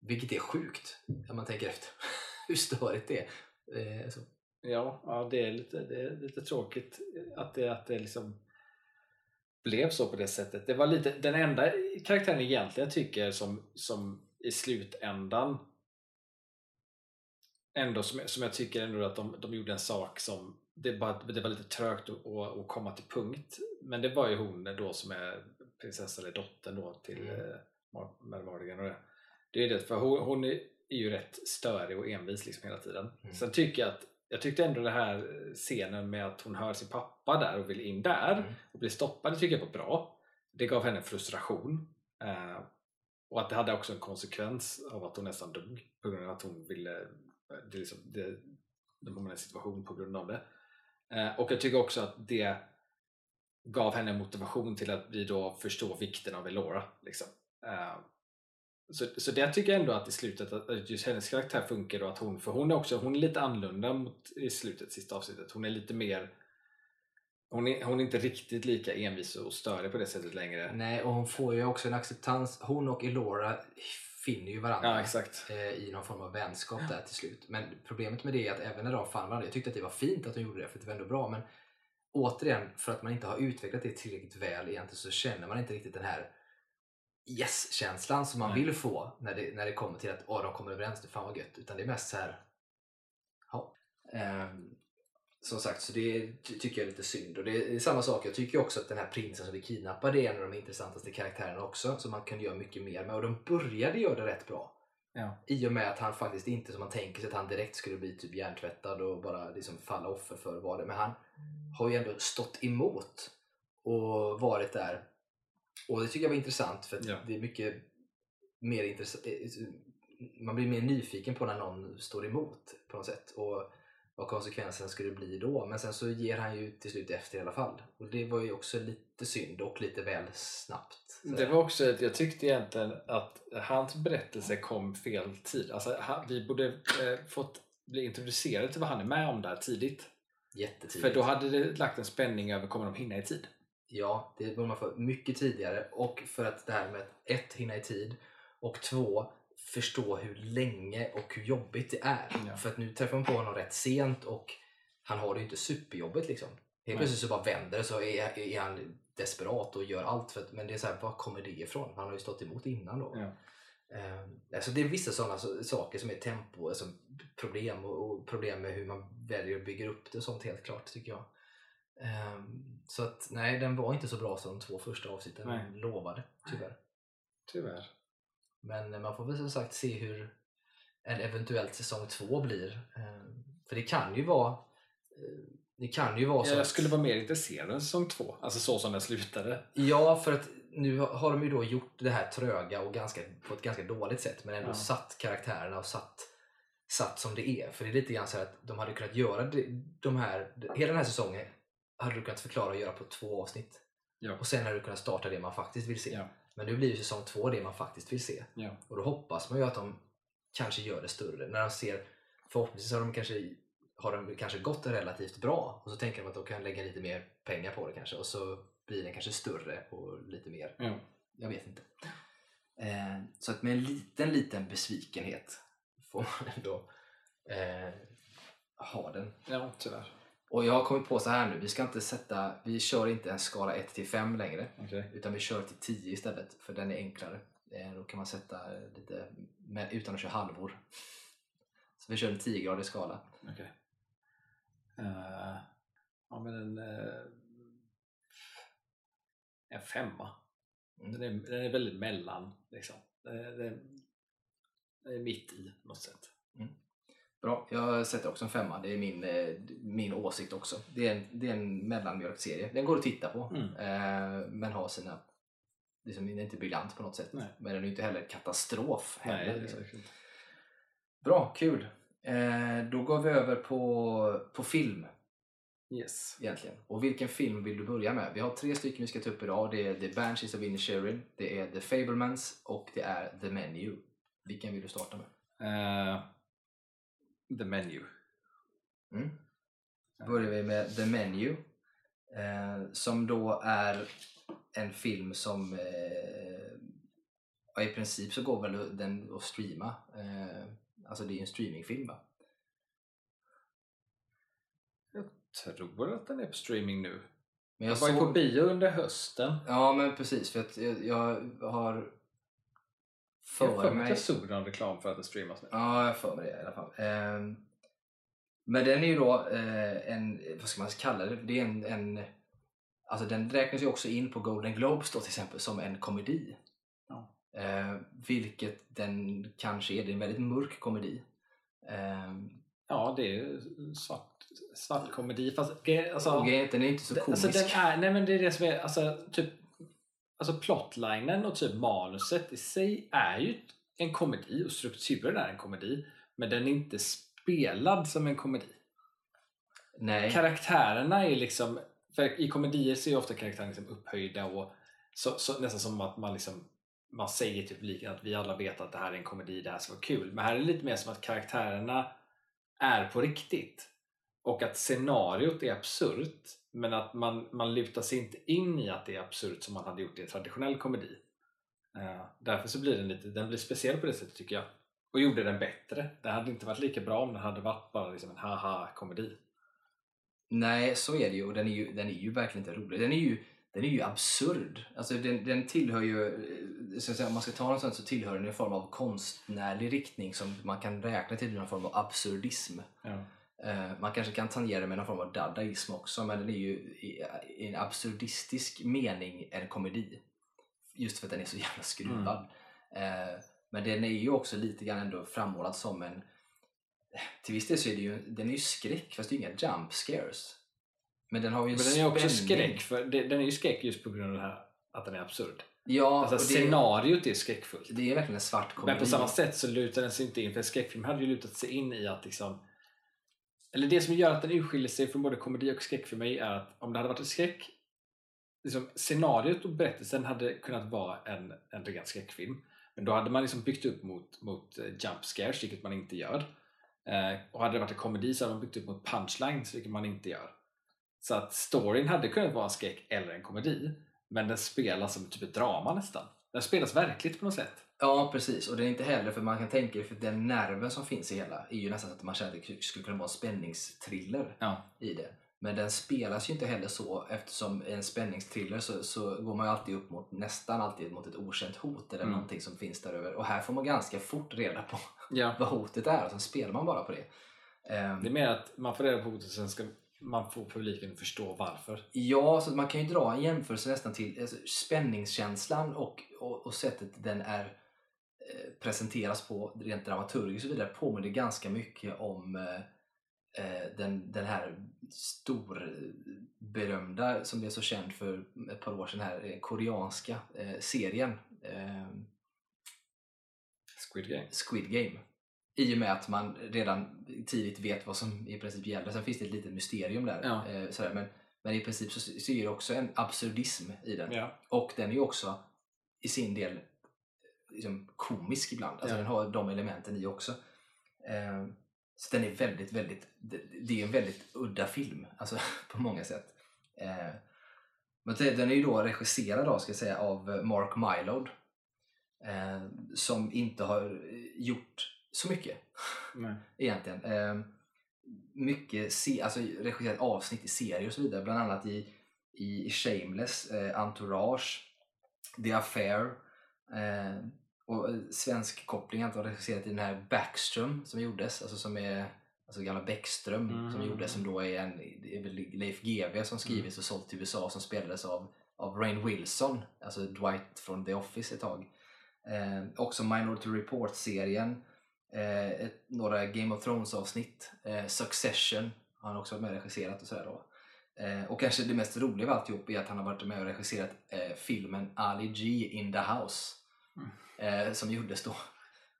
Vilket är sjukt om man tänker efter hur störigt det är. Eh. Ja, ja det, är lite, det är lite tråkigt att det, att det liksom blev så på det sättet. Det var lite, den enda karaktären egentligen jag tycker som, som i slutändan ändå som, som jag tycker ändå att de, de gjorde en sak som det, bara, det var lite trögt att, komma till punkt. Men det var ju hon då som är prinsessa eller dottern då till Mm. mm. Mad Mardigan och det. Det är det, för hon, hon är ju rätt störig och envis liksom hela tiden. Mm. Sen tycker jag att jag tyckte ändå den här scenen med att hon hör sin pappa där och vill in där Mm. och blir stoppad, det tycker jag var bra. Det gav henne frustration. Eh, och att det hade också en konsekvens av att hon nästan dog på grund av att hon ville det liksom, det, de hamnade i en situation på grund av det. Eh, och jag tycker också att det gav henne motivation till att vi då förstår vikten av Elora. Liksom. Eh, så, så det tycker jag ändå att i slutet att att just hennes karaktär funkar och att hon, för hon är också hon är lite annorlunda mot i slutet, sista avsnittet. Hon är lite mer hon är, hon är inte riktigt lika envis och störig på det sättet längre. Nej, och hon får ju också en acceptans. Hon och Elora finner ju varandra Ja, exakt. eh, i någon form av vänskap där till slut. Men problemet med det är att även när de fann varandra, jag tyckte att det var fint att de gjorde det för det var ändå bra, men återigen, för att man inte har utvecklat det tillräckligt väl egentligen så känner man inte riktigt den här yes-känslan som man Nej. vill få när det, när det kommer till att åh, de kommer överens, det fan vad gött. Utan det är mest så här ja. Ehm, som sagt, så det ty- tycker jag är lite synd. Och det är samma sak, jag tycker också att den här prinsen som vi kidnappade är en av de intressantaste karaktärerna också, som man kan göra mycket mer med. Och de började göra det rätt bra. Ja. I och med att han faktiskt inte, som man tänker sig, att han direkt skulle bli typ hjärntvättad och bara liksom falla offer för vad det Men han har ju ändå stått emot och varit där. Och det tycker jag var intressant för att Ja. det är mycket mer intressant. Man blir mer nyfiken på när någon står emot på något sätt. Och vad konsekvensen skulle bli då. Men sen så ger han ju till slut efter i alla fall. Och det var ju också lite synd och lite väl snabbt. Så Det var också att jag tyckte egentligen att hans berättelse kom fel tid. Alltså, vi borde eh, fått bli introducerade till vad han är med om där tidigt. Jättetidigt. För då hade det lagt en spänning över kommer de hinna i tid? Ja, det borde man få mycket tidigare och för att det här med att ett, hinna i tid och två, förstå hur länge och hur jobbigt det är. Ja. För att nu träffar man på honom rätt sent och han har det ju inte superjobbigt liksom. Helt plötsligt så bara vänder det så är, är han desperat och gör allt. För att, men det är så här, var kommer det ifrån? Han har ju stått emot innan då. Ja. Ehm, alltså det är vissa sådana så, saker som är tempo, alltså problem och, och problem med hur man väljer att bygga upp det och sånt helt klart tycker jag. Ehm, så att nej, den var inte så bra som de två första avsnitten Nej. lovade tyvärr. Tyvärr. Men eh, man får väl som sagt se hur en eventuellt säsong två blir. Ehm, för det kan ju vara eh, det kan ju vara så Jag skulle vara mer intresserad av säsong två. Alltså så som den slutade. Ja, för att nu har de ju då gjort det här tröga och ganska, på ett ganska dåligt sätt men ändå Ja. satt karaktärerna och satt, satt som det är. För det är lite grann så här att de hade kunnat göra de här, hela den här säsongen hade du kunnat förklara och göra på två avsnitt. Ja. Och sen hade du kunnat starta det man faktiskt vill se. Ja. Men nu blir ju säsong två det man faktiskt vill se. Ja. Och då hoppas man ju att de kanske gör det större. När de ser, förhoppningsvis har de kanske, har de kanske gått relativt bra och så tänker de att de kan lägga lite mer pengar på det kanske och så blir den kanske större och lite mer. Ja. Jag vet inte. Eh, så att med en liten, liten besvikenhet får man ändå eh, ha den. ja, tyvärr. Och jag har kommit på så här nu, vi ska inte sätta, vi kör inte en skala 1 till 5 längre Okej. utan vi kör till 10 istället för den är enklare. Eh, Då kan man sätta lite med, utan att köra halvor. Så vi kör en 10-gradig skala. Okej. Eh, ja, men en, eh, en femma. Mm. Den, är, den är väldigt mellan. Liksom. Den, är- den, den är mitt i på något sätt. Bra, jag sätter också en femma. Det är min, eh, min åsikt också. Det är en, det är en mellanmjölkserie. Den går att titta på Mm. eh, men har sina... Liksom, den är inte briljant på något sätt. Nej. Men den är inte heller katastrof. Heller, Nej, liksom. Bra, kul. Eh, då går vi över på, på film. Yes. egentligen. Och vilken film vill du börja med? Vi har tre stycken vi ska ta upp idag. Det är The Banshees of Inisherin, det är The Fablemans och det är The Menu. Vilken vill du starta med? Eh, the Menu. Mm. Då börjar vi med The Menu. Eh, som då är en film som eh, i princip så går väl den att streama. Eh, alltså det är ju en streamingfilm va? Jag tror att den är på streaming nu. Men Jag var ju på bio under hösten. Ja men precis för att jag, jag har Jag för har för mig jag såg någon reklam för att den streamas nu. Ja, jag för mig det i alla fall. Ehm, men den är ju då eh, en, vad ska man kalla det? Det är en, en alltså den räknas ju också in på Golden Globes då till exempel som en komedi. Ja. Eh, vilket den kanske är. Det är en väldigt mörk komedi. Ehm, Ja, det är svart, svart komedi. Fast, alltså, att den är inte så det- komisk. alltså, är, nej men det är det som är, alltså typ Alltså plotlinen och typ manuset i sig är ju en komedi och strukturen är en komedi. Men den är inte spelad som en komedi. Nej. Karaktärerna är liksom, för i komedier så är ofta karaktärerna liksom upphöjda och så, så, nästan som att man liksom man säger publiken att vi alla vet att det här är en komedi, det här ska vara kul. Men här är det lite mer som att karaktärerna är på riktigt. Och att scenariot är absurt men att man, man lutar sig inte in i att det är absurt som man hade gjort i en traditionell komedi. Eh, därför så blir den lite, den blir speciell på det sättet tycker jag. Och gjorde den bättre. Det hade inte varit lika bra om den hade varit bara liksom en haha-komedi. Nej, så är det ju. Och den är ju, den är ju verkligen inte rolig. Den är ju, den är ju absurd. Alltså den, den tillhör ju, eh, så säga, om man ska ta något sånt så tillhör den en form av konstnärlig riktning som man kan räkna till någon form av absurdism. Ja. Eh, man kanske kan tangera det med någon form av dadaism också, men den är ju i, en absurdistisk mening en komedi. Just för att den är så jävla skruvad. Eh, men den är ju också lite grann ändå frammålad som en till viss del så är det ju, den är ju skräck fast det är ju inga jump scares. Men den har ju en Men den är också spänning. skräck, för den är ju skräck just på grund av det här att den är absurd. Ja, Alltså det, scenariot är skräckfullt. det är verkligen en svart komedi. Men på samma sätt så lutar den sig inte in, för en skräckfilm hade ju lutat sig in i att liksom eller det som gör att den urskiljer sig från både komedi och skräck för mig är att om det hade varit en skräck liksom, scenariot och berättelsen hade kunnat vara en, en ren skräckfilm. Men då hade man liksom byggt upp mot, mot eh, jump scares, vilket man inte gör. Eh, och hade det varit en komedi så hade man byggt upp mot punchlines, vilket man inte gör. Så att storyn hade kunnat vara en skräck eller en komedi men den spelas som typ ett drama nästan. Den spelas verkligt på något sätt. Ja, precis. Och det är inte heller, för man kan tänka för den nerven som finns i hela är ju nästan att man känner att det skulle kunna vara en spänningsthriller ja. i det. Men den spelas ju inte heller så eftersom i en spänningsthriller så, så går man ju alltid upp mot, nästan alltid mot ett okänt hot eller Mm. någonting som finns där över. Och här får man ganska fort reda på ja. vad hotet är och sen spelar man bara på det. Ehm, Det är mer att man får reda på hotet och sen ska man få publiken förstå varför. Ja, så man kan ju dra en jämförelse nästan till alltså, spänningskänslan och, och, och sättet den är presenteras på rent dramaturgiskt och vidare påminner ganska mycket om eh, eh, den, den här storberömda som blev så känd för ett par år sedan här eh, koreanska eh, serien eh, Squid Game. Squid Game. I och med att man redan tidigt vet vad som i princip gäller. Sen finns det ett litet mysterium där. Ja. Eh, sådär. Men, men i princip så, så är det också en absurdism i den. Ja. Och den är ju också i sin del liksom, komisk ibland. Alltså Ja. den har de elementen i också. Eh, så den är väldigt, väldigt, det, det är en väldigt udda film. Alltså på många sätt. Eh, men den är ju då regisserad av, ska jag säga, av Mark Mylod. Eh, som inte har gjort så mycket Nej. egentligen. Eh, mycket se, alltså regisserat avsnitt i serier och så vidare. Bland annat i, i Shameless, eh, Entourage, The Affair eh, och eh, svensk koppling har regisserat i den här Backström som gjordes, alltså som är alltså gamla Bäckström som Mm. gjordes som då är en det är Leif GW som skrivits och sålt till USA som spelades av, av Rainn Wilson, alltså Dwight från The Office ett tag. Eh, också Minority Report-serien, eh, ett, några Game of Thrones-avsnitt, eh, Succession har han också varit med och regisserat och sådär då. Eh, och kanske det mest roliga av alltihop är att han har varit med och regisserat eh, filmen Ali G in the House eh, som gjordes då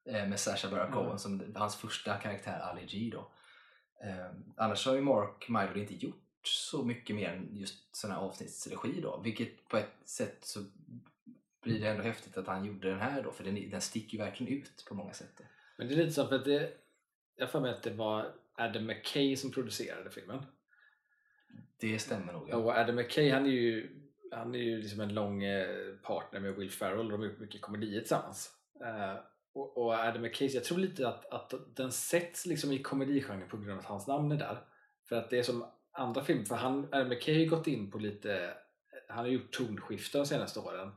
eh, med Sacha Baron Cohen Mm. som hans första karaktär Ali G då. Eh, annars har ju Mark Mylod inte gjort så mycket mer än just sån här avsnittsregi då. Vilket på ett sätt så blir det ändå häftigt att han gjorde den här då, för den, den sticker ju verkligen ut på många sätt. Då. Men det är lite så för att det, jag får med att det var Adam McKay som producerade filmen. Det stämmer nog. Ja. Och Adam McKay han är ju, han är ju liksom en lång eh, partner med Will Ferrell. De har gjort mycket komedier tillsammans. Uh, och, och Adam McKay, jag tror lite att, att den sätts liksom i komedigenren på grund av att hans namn är där. För att det är som andra filmer, för han, Adam McKay har ju gått in på lite, han har gjort tonskiften de senaste åren.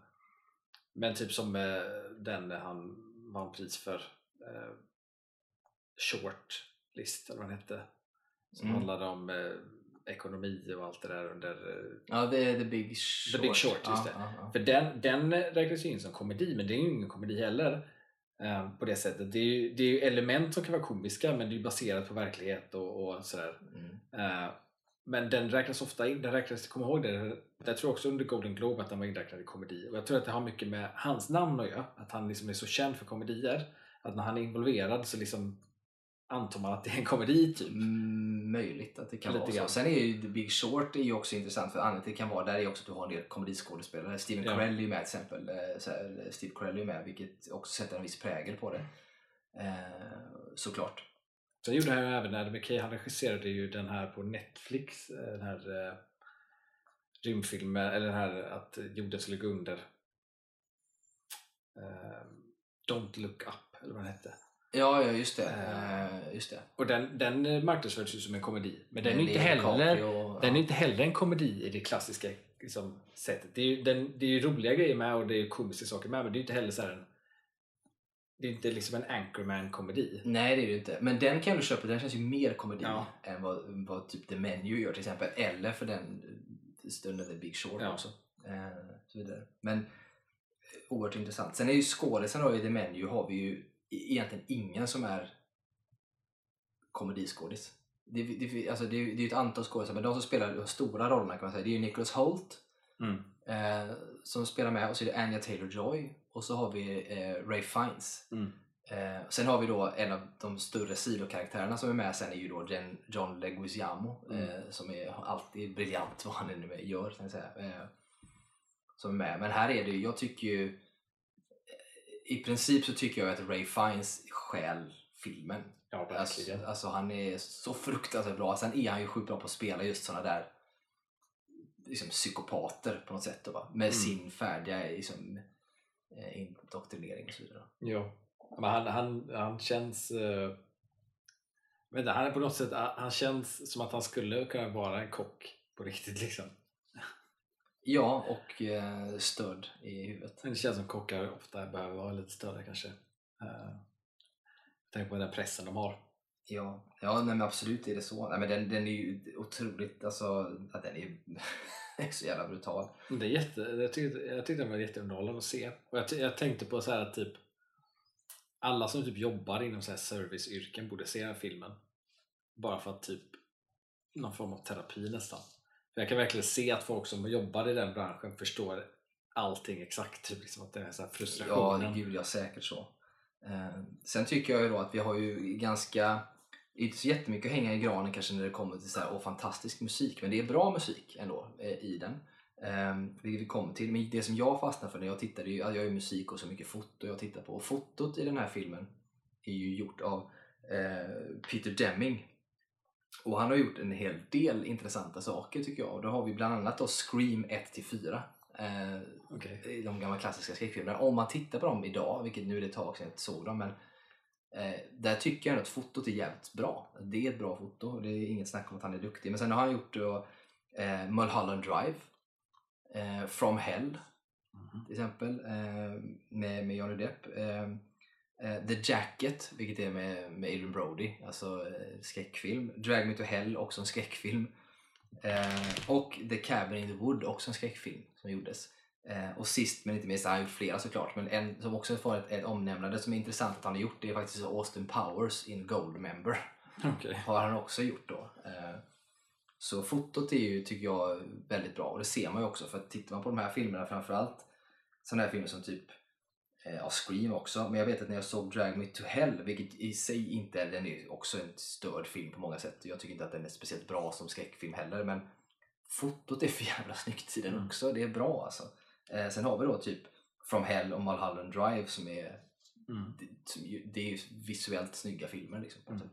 Men typ som eh, den han vann pris för eh, Short List eller vad den hette. Som Mm. handlade om eh, ekonomi och allt det där under eh, Ja, det är The Big Short. Big Short, just det. För den, den räknas ju in som komedi, men det är ju ingen komedi heller. eh, på det sättet. Det är, ju, det är ju element som kan vara komiska, men det är ju baserat på verklighet och, och sådär. Mm. Eh, men den räknas ofta in, den räknas, kom ihåg det, jag tror också under Golden Globe att den var inräknad i komedi. Och jag tror att det har mycket med hans namn att göra, att han liksom är så känd för komedier. Att när han är involverad så liksom antar man att det är en komedi typ. Mm, möjligt att det kan Lite vara så. grann. Sen är ju The Big Short är ju också intressant för anledningen till det kan vara där är också att du har en del komediskådespelare. Steven Ja. Carell är ju med till exempel. eh, här, Steve Carell är ju med vilket också sätter en viss prägel på det. Eh, såklart. Sen gjorde han ju även Adam McKay, han regisserade ju den här på Netflix, eh, den här eh, rymdfilmen, eller den här att jorden skulle gå under. Eh, Don't look up, eller vad den hette. Ja, ja just det. Eh, just det. Och den, den marknadsfördes ju som en komedi. Men den är, inte heller, DiCaprio, den är inte heller en komedi i det klassiska liksom, sättet. Det är, ju, den, det är ju roliga grejer med och det är ju komiska saker med men det är ju inte heller så här en det är inte liksom en Anchorman-komedi. Nej det är det inte. Men den kan ändå köpa, den känns ju mer komedi Ja. än vad, vad typ The Menu gör till exempel. Eller för den stunden The Big Short Ja. också. Eh, så vidare. Men eh, oerhört intressant. Sen är ju skådisen då i The Menu har vi ju egentligen ingen som är komediskådis. Det, det, alltså det, är- det är ju ett antal skådisar, men de som spelar de stora rollerna kan man säga, det är ju Nicholas Holt Mm. eh, som spelar med och så är det Anya Taylor-Joy och så har vi eh, Ray Fiennes. Mm. Eh, sen har vi då en av de större sidokaraktärerna som är med sen är ju då Jen, John Leguizamo Mm. eh, som är alltid briljant vad han nu gör. kan jag säga. Eh, som är med. Men här är det ju, jag tycker ju i princip så tycker jag att Ray Fiennes stjäl filmen. Ja. Alltså, alltså han är så fruktansvärt bra. Sen är han ju sjukt bra på att spela just såna där liksom, psykopater på något sätt. Då, va? Med Mm. sin färdiga liksom, eh, indoktrinering och så vidare. Ja. Men han, han, han känns... Uh, vet inte, han är på något sätt, han känns som att han skulle kunna vara en kock på riktigt liksom. Ja, och eh, stöd i huvudet. Det känns som kockar ofta behöver vara lite större kanske. Uh, tänk på den pressen de har. Ja, ja nej, men absolut är det så. Nej, men den, den är ju otroligt, alltså, att den är, är så jävla brutal. Det är jätte, jag, tyckte, jag tyckte den var jätteunderhållande att se. Och jag, jag tänkte på så här att typ alla som typ jobbar inom så här serviceyrken borde se den här filmen. Bara för att typ någon form av terapi nästan. För jag kan verkligen se att folk som jobbar i den branschen förstår allting exakt. Typ liksom att det är så här Ja, gud ja, säkert så. Eh, sen tycker jag ju då att vi har ju ganska, inte så jättemycket att hänga i granen kanske när det kommer till så här, åh, fantastisk musik, men det är bra musik ändå eh, i den. Eh, vilket vi kommer till. Men det som jag fastnade för när jag tittade, jag gör ju musik och så mycket foto jag tittar på. Och fotot i den här filmen är ju gjort av eh, Peter Deming. Och han har gjort en hel del intressanta saker tycker jag. Och då har vi bland annat då Scream 1-4. Eh, i de gamla klassiska skräckfilmerna. Om man tittar på dem idag, vilket nu är det ett tag sedan jag inte såg dem, men eh, där tycker jag att fotot är jävligt bra. Det är ett bra foto, det är inget snack om att han är duktig. Men sen har han gjort då, eh, Mulholland Drive, eh, From Hell Mhm. till exempel, eh, med, med Johnny Depp. Eh, The Jacket, vilket är med, med Adrian Brody, alltså eh, skräckfilm. Drag Me To Hell, också en skräckfilm. Eh, och The Cabin in the Wood, också en skräckfilm som gjordes. Eh, och sist men inte minst, han har gjort flera såklart, men en som också får ett, ett omnämnande som är intressant att han har gjort, det är faktiskt Austin Powers in Goldmember. Okej. Har han också gjort då. Eh, så fotot är ju, tycker jag, väldigt bra och det ser man ju också för att tittar man på de här filmerna framförallt sådana här filmer som typ eh, ja, Scream också, men jag vet att när jag såg Drag Me To Hell, vilket i sig inte är, den är också en störd film på många sätt. Jag tycker inte att den är speciellt bra som skräckfilm heller, men fotot är för jävla snyggt i den Mm. också. Det är bra alltså. Eh, sen har vi då typ From Hell och Mulholland Drive som är Mm. det, det är ju visuellt snygga filmer liksom, på Mm. sätt.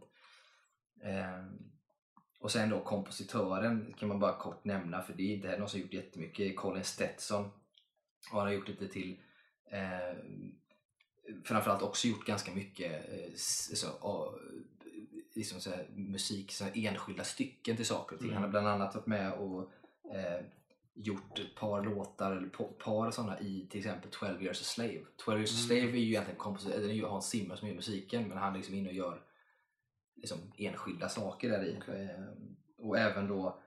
Ehm, och sen då kompositören kan man bara kort nämna för det är inte någon som gjort jättemycket. Colin Stetson. Och han har gjort lite till eh, framförallt också gjort ganska mycket eh, så, ja, liksom så här, musik, så här, enskilda stycken till saker och ting. Mm. Han har bland annat varit med och eh, gjort ett par låtar, eller pa- par sådana i till exempel 12 years a slave. 12 years a Mm. slave är ju egentligen kompositör, det är ju Hans Zimmer som gör musiken men han är liksom inne och gör liksom enskilda saker där i. Okej. Eh, och även då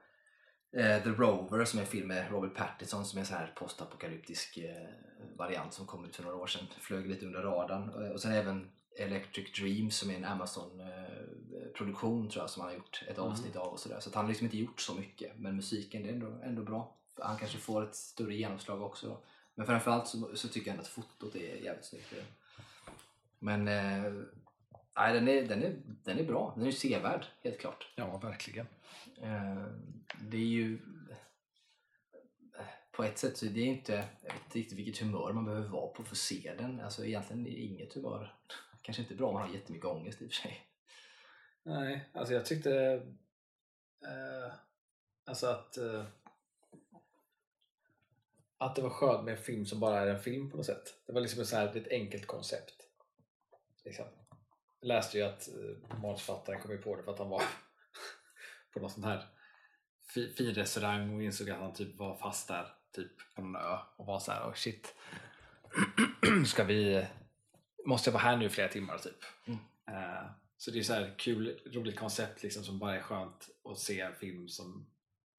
eh, The Rover som är en film med Robert Pattinson som är en sån här postapokalyptisk eh, variant som kom ut för några år sedan. Flög lite under radarn. Eh, och sen även Electric Dreams som är en Amazon-produktion tror jag som han har gjort ett Mm. avsnitt av och sådär. Så han har liksom inte gjort så mycket men musiken det är ändå, ändå bra. Han kanske får ett större genomslag också då. Men framförallt så, så tycker jag ändå att fotot är jävligt snyggt. Men eh, nej, den, är, den, är, den är bra. Den är sevärd helt klart. Ja, verkligen. Eh, det är ju på ett sätt så är det inte, jag vet inte riktigt vilket humör man behöver vara på för att se den. Alltså egentligen är inget humör. Kanske inte bra om man har jättemycket ångest i och för sig. Nej, alltså jag tyckte eh, alltså att eh, att det var skönt med en film som bara är en film på något sätt. Det var liksom ett, så här, ett enkelt koncept. Liksom. Läste ju att eh, manusförfattaren kom ju på det för att han var på någon sån här fi, fin restaurang och insåg att han typ var fast där typ på någon ö och var så här, oh shit. Ska vi, måste jag vara här nu i flera timmar typ. Mm. Eh, så det är så här kul, roligt koncept liksom som bara är skönt att se en film som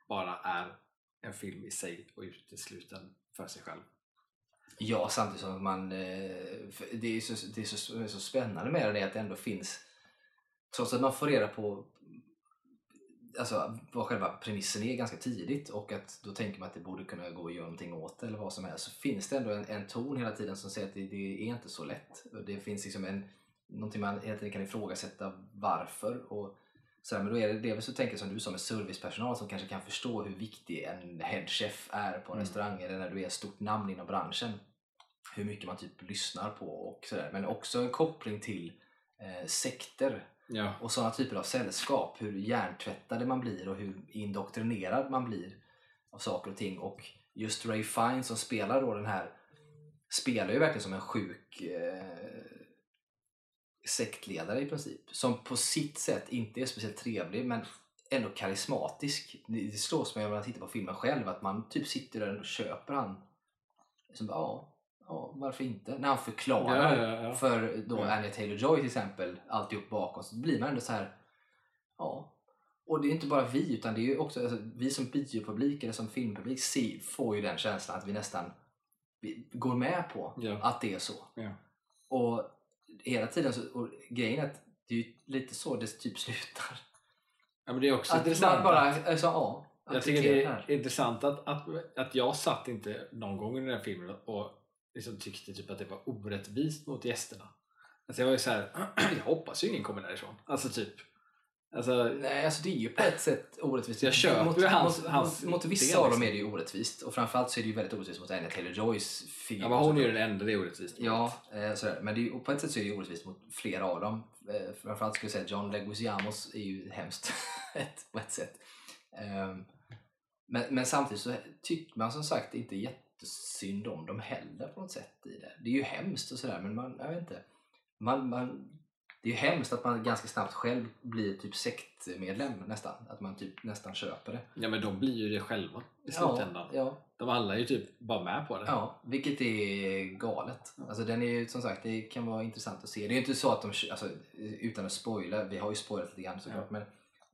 bara är en film i sig och utesluten för sig själv. Ja, samtidigt som man... eh, Det är så, det är så, det är så spännande med det är att det ändå finns... Trots att man får reda på alltså, vad själva premissen är ganska tidigt och att då tänker man att det borde kunna gå att göra någonting åt det eller vad som helst så finns det ändå en, en ton hela tiden som säger att det, det är inte så lätt. Det finns liksom en, någonting man hela tiden kan ifrågasätta varför. Och så här, men då är det delvis så tänker som du sa med servicepersonal som kanske kan förstå hur viktig en headchef är på en Mm. restaurang eller när du är ett stort namn inom branschen. Hur mycket man typ lyssnar på och sådär. Men också en koppling till eh, sekter Ja. och sådana typer av sällskap. Hur hjärntvättade man blir och hur indoktrinerad man blir av saker och ting. Och just Ray Fiennes som spelar då den här spelar ju verkligen som en sjuk eh, sektledare i princip. Som på sitt sätt inte är speciellt trevlig men ändå karismatisk. Det, slås mig när man tittar på filmen själv att man typ sitter där och köper han. Som ja, ja, varför inte? När han förklarar Ja, ja, ja. för då. Anya Taylor-Joy till exempel alltihop bakom så blir man ändå så här ja. Och det är inte bara vi utan det är ju också alltså, vi som biopublik eller som filmpublik ser, får ju den känslan att vi nästan vi går med på att det är så. Och hela tiden så, och grejen är att det är ju lite så det typ slutar. ja, men det är också Att man intressant. bara, att- alltså ja. Jag tycker det är intressant att, att, att jag satt inte någon gång under den här filmen och liksom tyckte typ att det var orättvist mot gästerna. Alltså jag var ju såhär, jag hoppas ju ingen kommer därifrån. Alltså typ. Alltså, Nej, alltså det är ju på ett sätt orättvist. Jag köper mot, hans- mot, hans mot, mot vissa av dem liksom. är det ju orättvist. Och framförallt så är det ju väldigt orättvist mot Anya Taylor-Joys figur. ja, men hon är ju den enda det är orättvist mot. Ja, eh, sådär. men det är, på ett sätt så är det ju orättvist mot flera av dem. Eh, framförallt skulle jag säga John Leguizamos är ju hemskt ett, på ett sätt. Ehm, men, men samtidigt så tycker man som sagt inte jättesynd om dem heller på något sätt i det. Det är ju hemskt och sådär men man, jag vet inte. Man, man, det är ju hemskt att man ganska snabbt själv blir typ sektmedlem nästan. Att man typ nästan köper det. Ja men de blir ju det själva i slutändan. Ja, ja, De alla är ju typ bara med på det. Ja, vilket är galet. Alltså den är ju som sagt, det kan vara intressant att se. Det är ju inte så att de, alltså, utan att spoila, vi har ju spoilat lite grann såklart, men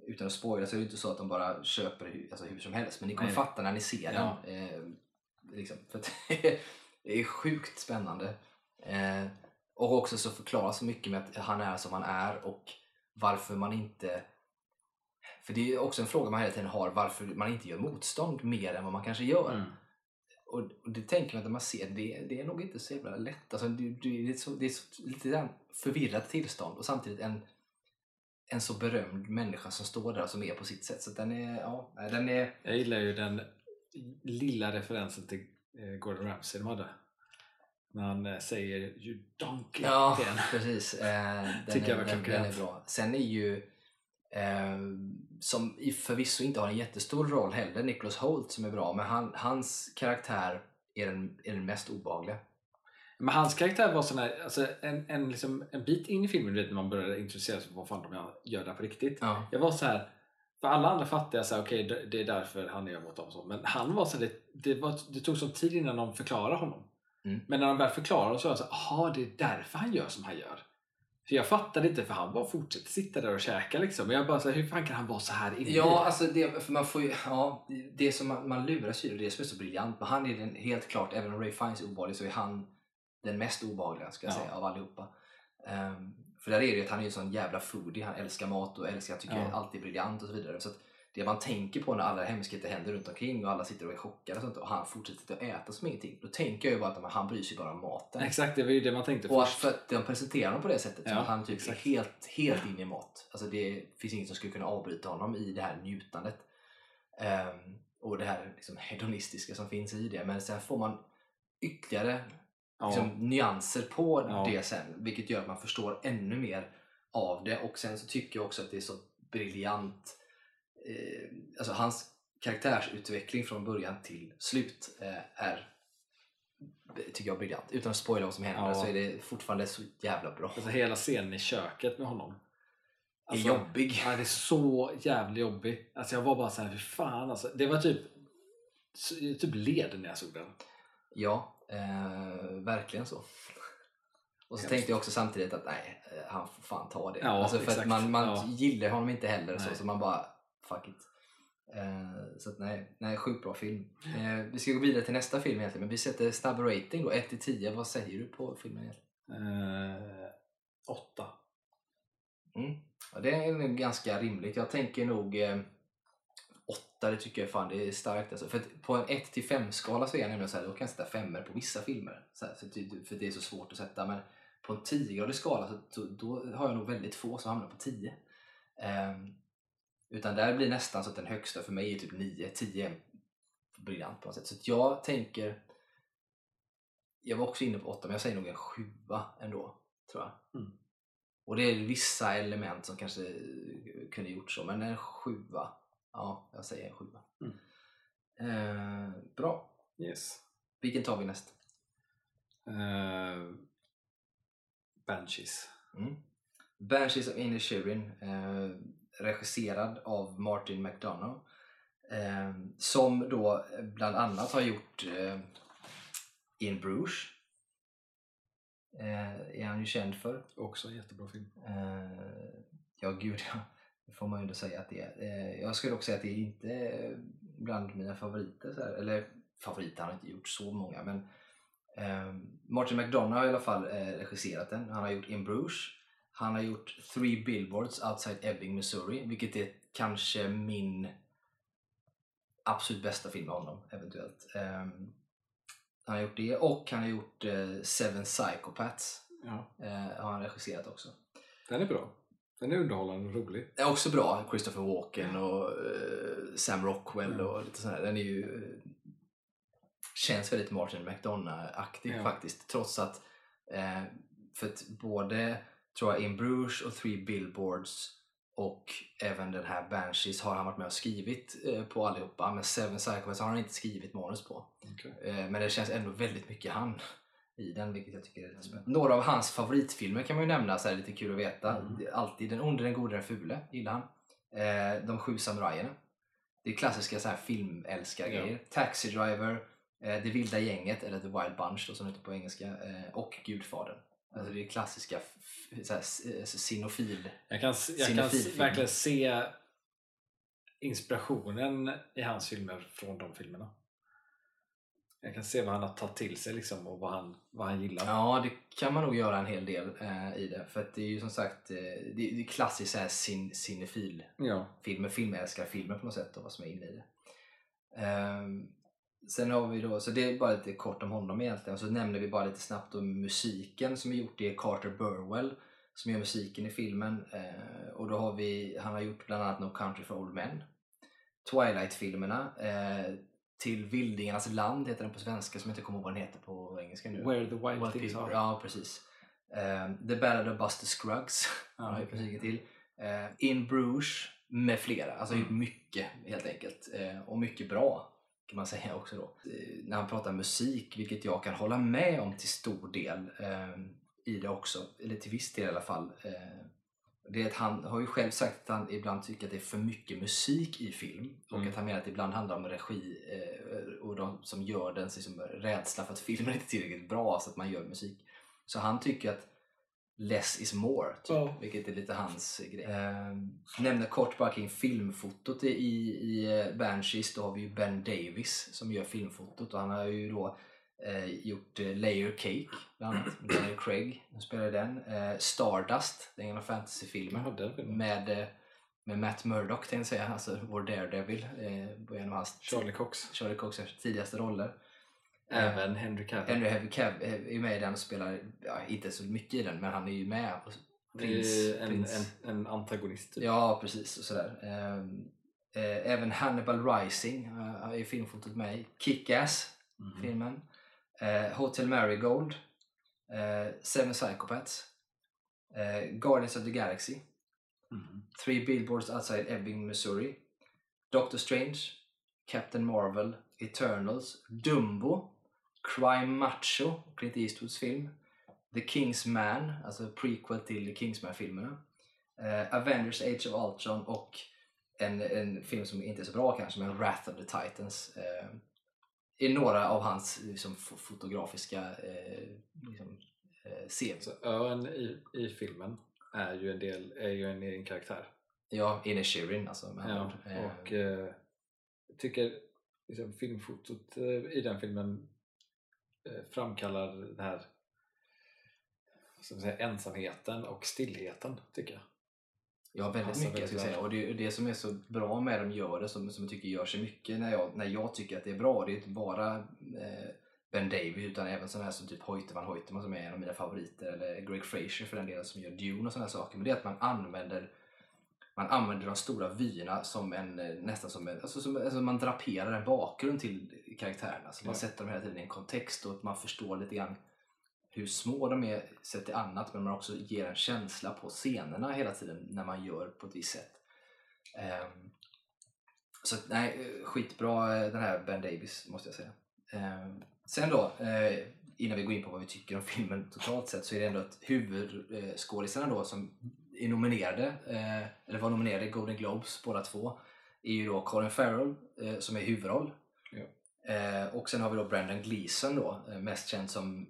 utan att spoila så är det inte så att de bara köper alltså, hur som helst. Men ni kommer Nej. fatta när ni ser den. Ja. Liksom, för det är- sjukt spännande. Eh, och också så förklaras så mycket med att han är som han är och varför man inte för det är också en fråga man hela tiden har varför man inte gör motstånd mer än vad man kanske gör. Mm. Och, och det tänker man att när man ser det, det är nog inte så jävla lätt. Alltså, det, det, är, så, det är så, lite förvirrat tillstånd och samtidigt en en så berömd människa som står där och som är på sitt sätt. Så den är, ja, den är... Jag gillar ju den lilla referensen till eh, Gordon Ramsay de hade. När han eh, säger You donkey Ja, till en. precis. Eh, den, Tycker jag är, var den, den är bra. Sen är ju, eh, som förvisso inte har en jättestor roll heller, Nicholas Holt som är bra, men han, hans karaktär är den, är den mest obehagliga. Men hans karaktär var sån här, alltså en, en, liksom, en bit in i filmen du vet, när man började introducera sig på vad fan de gör där på riktigt. Ja. Jag var så här, för alla andra fattade jag så här, okej det- det är därför han är mot dem så. Men han var så det, det, var, det tog sån tid innan de förklarade honom. Mm. Men när de väl förklarade så var jag så jaha det är därför han gör som han gör. För jag fattade inte för han bara fortsätter sitta där och käka liksom. Men jag bara så här, hur fan kan han vara så här inne Ja, alltså det, för man får ju, ja, det som man, man luras ju, det är det som är så briljant. Men han är den, helt klart, även om Ray Fiennes är obehaglig så är han den mest obehagliga ska jag Ja. säga av allihopa. Ehm, för där är det ju att han är en sån jävla foodie, han älskar mat och älskar, tycker Ja. allt är briljant och så vidare. Så det man tänker på när alla hemskheter händer runt omkring och alla sitter och är chockade och sånt och han fortsätter att äta som ingenting. Då tänker jag ju bara att han bryr sig bara om maten. Exakt, det var ju det man tänkte Och först. för att de presenterar honom på det sättet, Ja, som att han typ exakt. är helt, helt inne i mat. Alltså det finns inget som skulle kunna avbryta honom i det här njutandet. Ehm, och det här liksom hedonistiska som finns i det. Men sen får man ytterligare. Liksom, nyanser på det sen, vilket gör att man förstår ännu mer av det. Och sen så tycker jag också att det är så briljant. Eh, alltså hans karaktärsutveckling från början till slut eh, är tycker jag briljant. Utan att spoila vad som händer Ja. så är det fortfarande så jävla bra. Alltså hela scenen i köket med honom. Det är jobbig. Ja, det är så jävligt jobbig. Alltså jag var bara så här, fan alltså. Det var typ, typ led när jag såg den. Ja, eh, verkligen så. Och så Hemskt. tänkte jag också samtidigt att nej, eh, han får fan ta det. Ja, alltså för att exakt. man, man Ja. gillar honom inte heller så, så man bara fuck it. Eh, så att nej, nej, sjukt bra film. Eh, vi ska gå vidare till nästa film egentligen, men vi sätter snabb rating då, 1 till 10. Vad säger du på filmen egentligen? Eh, åtta. Mm. Ja, det är nog ganska rimligt. Jag tänker nog 8, det tycker jag fan det är starkt. Alltså. För att på en 1 till 5 skala så är jag nämligen så här, då kan jag sätta 5 på vissa filmer. Så här, så det, för det är så svårt att sätta. Men på en 10-gradig skala så då, har jag nog väldigt få som hamnar på 10. Ehm, utan där blir nästan så att den högsta för mig är typ 9. 10 är briljant på något sätt. Så jag tänker jag var också inne på 8 men jag säger nog en 7 ändå. Tror jag. Mm. Och det är vissa element som kanske kunde gjort så, men en sjua. Ja, jag säger en sjua. Mm. Eh, bra. Yes. Vilken tar vi näst? Eh, Banshees. Mm. Banshees of Inisherin, eh, regisserad av Martin McDonough. Eh, som då bland annat har gjort eh, In Bruges. Eh, är han ju känd för. Också en jättebra film. Ja, gud ja. Får man ju ändå säga att det är. Eh, jag skulle också säga att det är inte bland mina favoriter. Så här. Eller favoriter, han har inte gjort så många. Men eh, Martin McDonough har i alla fall eh, regisserat den. Han har gjort In Bruges. Han har gjort Three Billboards Outside Ebbing, Missouri. Vilket är kanske min absolut bästa film med honom, eventuellt. Eh, han har gjort det och han har gjort eh, Seven Psychopaths. Ja. Har han regisserat också. Den är bra. Den är underhållande och rolig. är också bra. Christopher Walken och eh, Sam Rockwell Mm. och lite sådär. Den är ju... eh, Känns väldigt Martin McDonough-aktig Ja. faktiskt. Trots att... Eh, för att både, tror jag, In Bruges och Three Billboards och även den här Banshees har han varit med och skrivit på allihopa. Men Seven Psychopaths har han inte skrivit manus på. Eh, Men det känns ändå väldigt mycket han i den, vilket jag tycker är lite spännande. Några av hans favoritfilmer kan man ju nämna, så här, lite kul att veta. Mm. Alltid Den onde, den gode, den fule gillar han. Eh, De sju samurajerna. Det är klassiska så här filmälskargrejer. Taxi Driver, eh, Det vilda gänget, eller The Wild Bunch då, som det heter på engelska, eh, och Gudfadern. Alltså det är klassiska eh, sinofil... Jag kan, jag kan verkligen se inspirationen i hans filmer från de filmerna. Jag kan se vad han har tagit till sig liksom och vad han, vad han gillar. Ja, det kan man nog göra en hel del eh, i det. För att det är ju som sagt, eh, det, det är klassiskt så här sin, cinefil Ja. filmer, filmälskarfilmer på något sätt och vad som är inne i det. Ehm, sen har vi då, så det är bara lite kort om honom egentligen. Så nämner vi bara lite snabbt om musiken som är gjort. Det är Carter Burwell som gör musiken i filmen. Eh, och då har vi, han har gjort bland annat No Country for Old Men. Twilight-filmerna. Till Vildingarnas land heter den på svenska som jag inte kommer ihåg vad den heter på engelska nu. Where the Wild, Wild Things. Are. Ja, precis. Eh, The Ballad of Buster Scruggs har han gjort okej. musiken till. Eh, In Bruges med flera. Alltså Mm. mycket helt enkelt. Eh, och mycket bra kan man säga också då. Eh, när han pratar musik, vilket jag kan hålla med om till stor del i det också. Eller till viss del i alla fall. Det är att han har ju själv sagt att han ibland tycker att det är för mycket musik i film. Och Mm. att han menar att det ibland handlar om regi eh, och de som gör den liksom, rädsla för att filmen inte är tillräckligt bra så att man gör musik. Så han tycker att less is more, typ, Ja. vilket är lite hans grej. Eh, nämner kort bara kring filmfotot i, i eh, Banshees. Då har vi ju Ben Davis som gör filmfotot och han har ju då eh, gjort eh, Layer Cake bland annat Daniel Craig. Han spelar i den. Eh, Stardust, gamla fantasyfilmen Jaha, den filmen. med, eh, med Matt Murdock tänkte jag säga, alltså vår Daredevil. Eh, en av hans Charlie Cox. Charlie Cox tidigaste roller. Även Henry Cavill. Henry Heavy Cav är med i den och spelar, ja, inte så mycket i den, men han är ju med. Det är Prins, en, prins. en, en antagonist. Typ. Ja, precis. Och sådär. Ehm, eh, även Hannibal Rising eh, är filmfotot med i. Kick-Ass, Mhm. filmen. Eh, Hotel Marigold. Eh, Seven Psychopaths. Eh, Guardians of the Galaxy. Mhm. Three Billboards Outside Ebbing, Missouri. Doctor Strange. Captain Marvel. Eternals. Dumbo. Crime Macho, Clint Eastwoods film. The King's Man, alltså prequel till Kingsman-filmerna. Eh, Avengers Age of Ultron och en, en film som inte är så bra kanske, men Wrath of the Titans. Eh, är några av hans liksom, fo- fotografiska eh, liksom, eh, serier. Så ön i, i filmen är ju en del, är ju en egen karaktär. Ja, Inner Shirin alltså. Ja. Eh, och eh, jag tycker liksom, filmfotot eh, i den filmen eh, framkallar den här säga, ensamheten och stillheten tycker jag. Ja, väldigt mycket. Jag säga. Och det, det som är så bra med de gör det, som, som jag tycker gör sig mycket när jag, när jag tycker att det är bra, det är inte bara eh, Ben Davis utan även sådana här som typ Hoyte van Hoytema som är en av mina favoriter, eller Greg Fraser för den delen som gör Dune och sådana saker. Men det är att man använder man använder de stora vyerna som en, eh, nästan som en, alltså, som, alltså man draperar en bakgrund till karaktärerna. Så man Ja. sätter dem hela tiden i en kontext och att man förstår lite grann hur små de är sett till annat men man också ger en känsla på scenerna hela tiden när man gör på ett visst sätt. Ehm, så nej, eh, skitbra eh, den här Ben Davis måste jag säga. Ehm, sen då, eh, innan vi går in på vad vi tycker om filmen totalt sett så är det ändå att huvudskådisarna då som är nominerade, eh, eller var nominerade i Golden Globes båda två, är ju då Colin Farrell eh, som är huvudroll. Ja. Eh, och sen har vi då Brandon Gleeson då, eh, mest känd som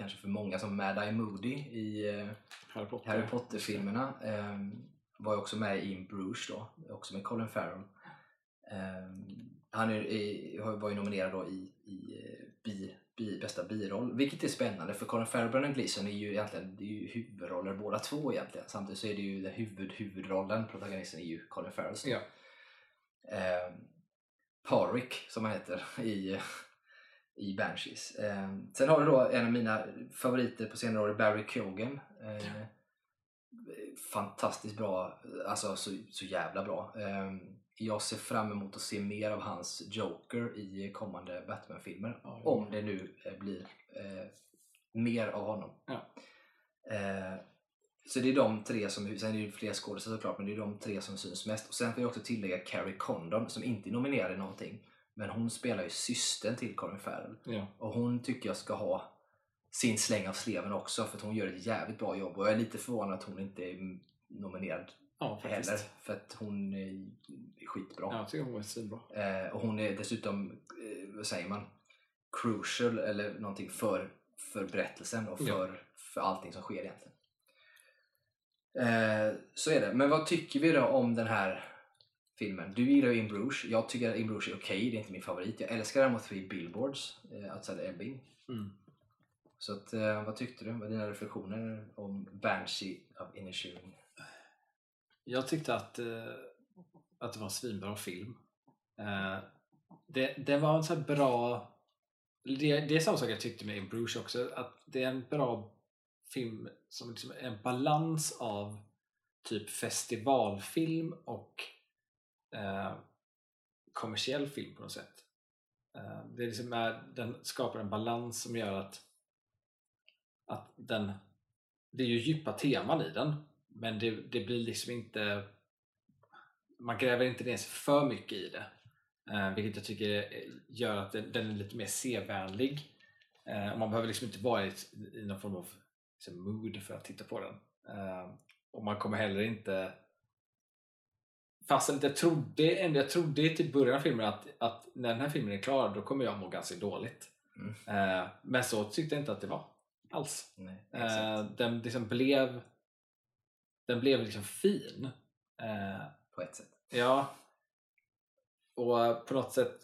kanske för många som Mad Eye Moody i eh, Harry Potter. Harry Potter-filmerna. Ehm, var ju också med i In Bruges då, också med Colin Farrell. Ehm, han är, var ju nominerad då i, i eh, bi, bi, bästa biroll, vilket är spännande för Colin Farrell och Brendan Gleeson är ju egentligen det är ju huvudroller båda två egentligen. Samtidigt så är det ju den huvud, huvudrollen, protagonisten är ju Colin Farrell. Ja. Ehm, Parrick som han heter i, i Banshees. Ehm, sen har du då en av mina favoriter på senare år, Barry Keoghan. Ehm, Fantastiskt bra, alltså så, så jävla bra. Ehm, jag ser fram emot att se mer av hans Joker i kommande Batman-filmer. Ja, ja. Om det nu eh, blir eh, mer av honom. Ja. Eh, så det är de tre som, sen är det ju fler skådespelare såklart, men det är de tre som syns mest. Och sen får jag också tillägga Carrie Condon som inte är nominerad i någonting. Men hon spelar ju systern till Colin Farrell. Ja. Och hon tycker jag ska ha sin släng av sleven också för att hon gör ett jävligt bra jobb. Och jag är lite förvånad att hon inte är nominerad ja, heller. För att hon är skitbra. Ja, jag tycker hon var svinbra. Eh, och hon är dessutom, eh, vad säger man, crucial eller någonting för, för berättelsen och för, Ja. för allting som sker egentligen. Eh, så är det. Men vad tycker vi då om den här filmen? Du gillar ju In Bruges. Jag tycker att In Bruges är okej. Det är inte min favorit. Jag älskar däremot Three Billboards eh, outside Ebbing. Mm. Så att, eh, vad tyckte du? Vad är dina reflektioner om Banshee of Inisherin? Jag tyckte att, eh, att det var en svinbra film. Eh, det, det var en så här bra... Det, det är samma sak jag tyckte med In Bruges också. Att det är en bra film som liksom är en balans av typ festivalfilm och eh, kommersiell film på något sätt. Eh, det är liksom är, den skapar en balans som gör att, att den, det är ju djupa teman i den men det, det blir liksom inte man gräver inte ner sig för mycket i det. Eh, vilket jag tycker gör att den, den är lite mer sevänlig. Eh, och man behöver liksom inte vara i, i någon form av liksom, mood för att titta på den. Eh, och man kommer heller inte Fastän jag trodde, ändå jag trodde till början av filmen att, att när den här filmen är klar då kommer jag må ganska dåligt. Mm. Eh, men så tyckte jag inte att det var alls. Nej, Eh, den liksom blev den blev liksom fin. Eh, På ett sätt. ja. Och på något sätt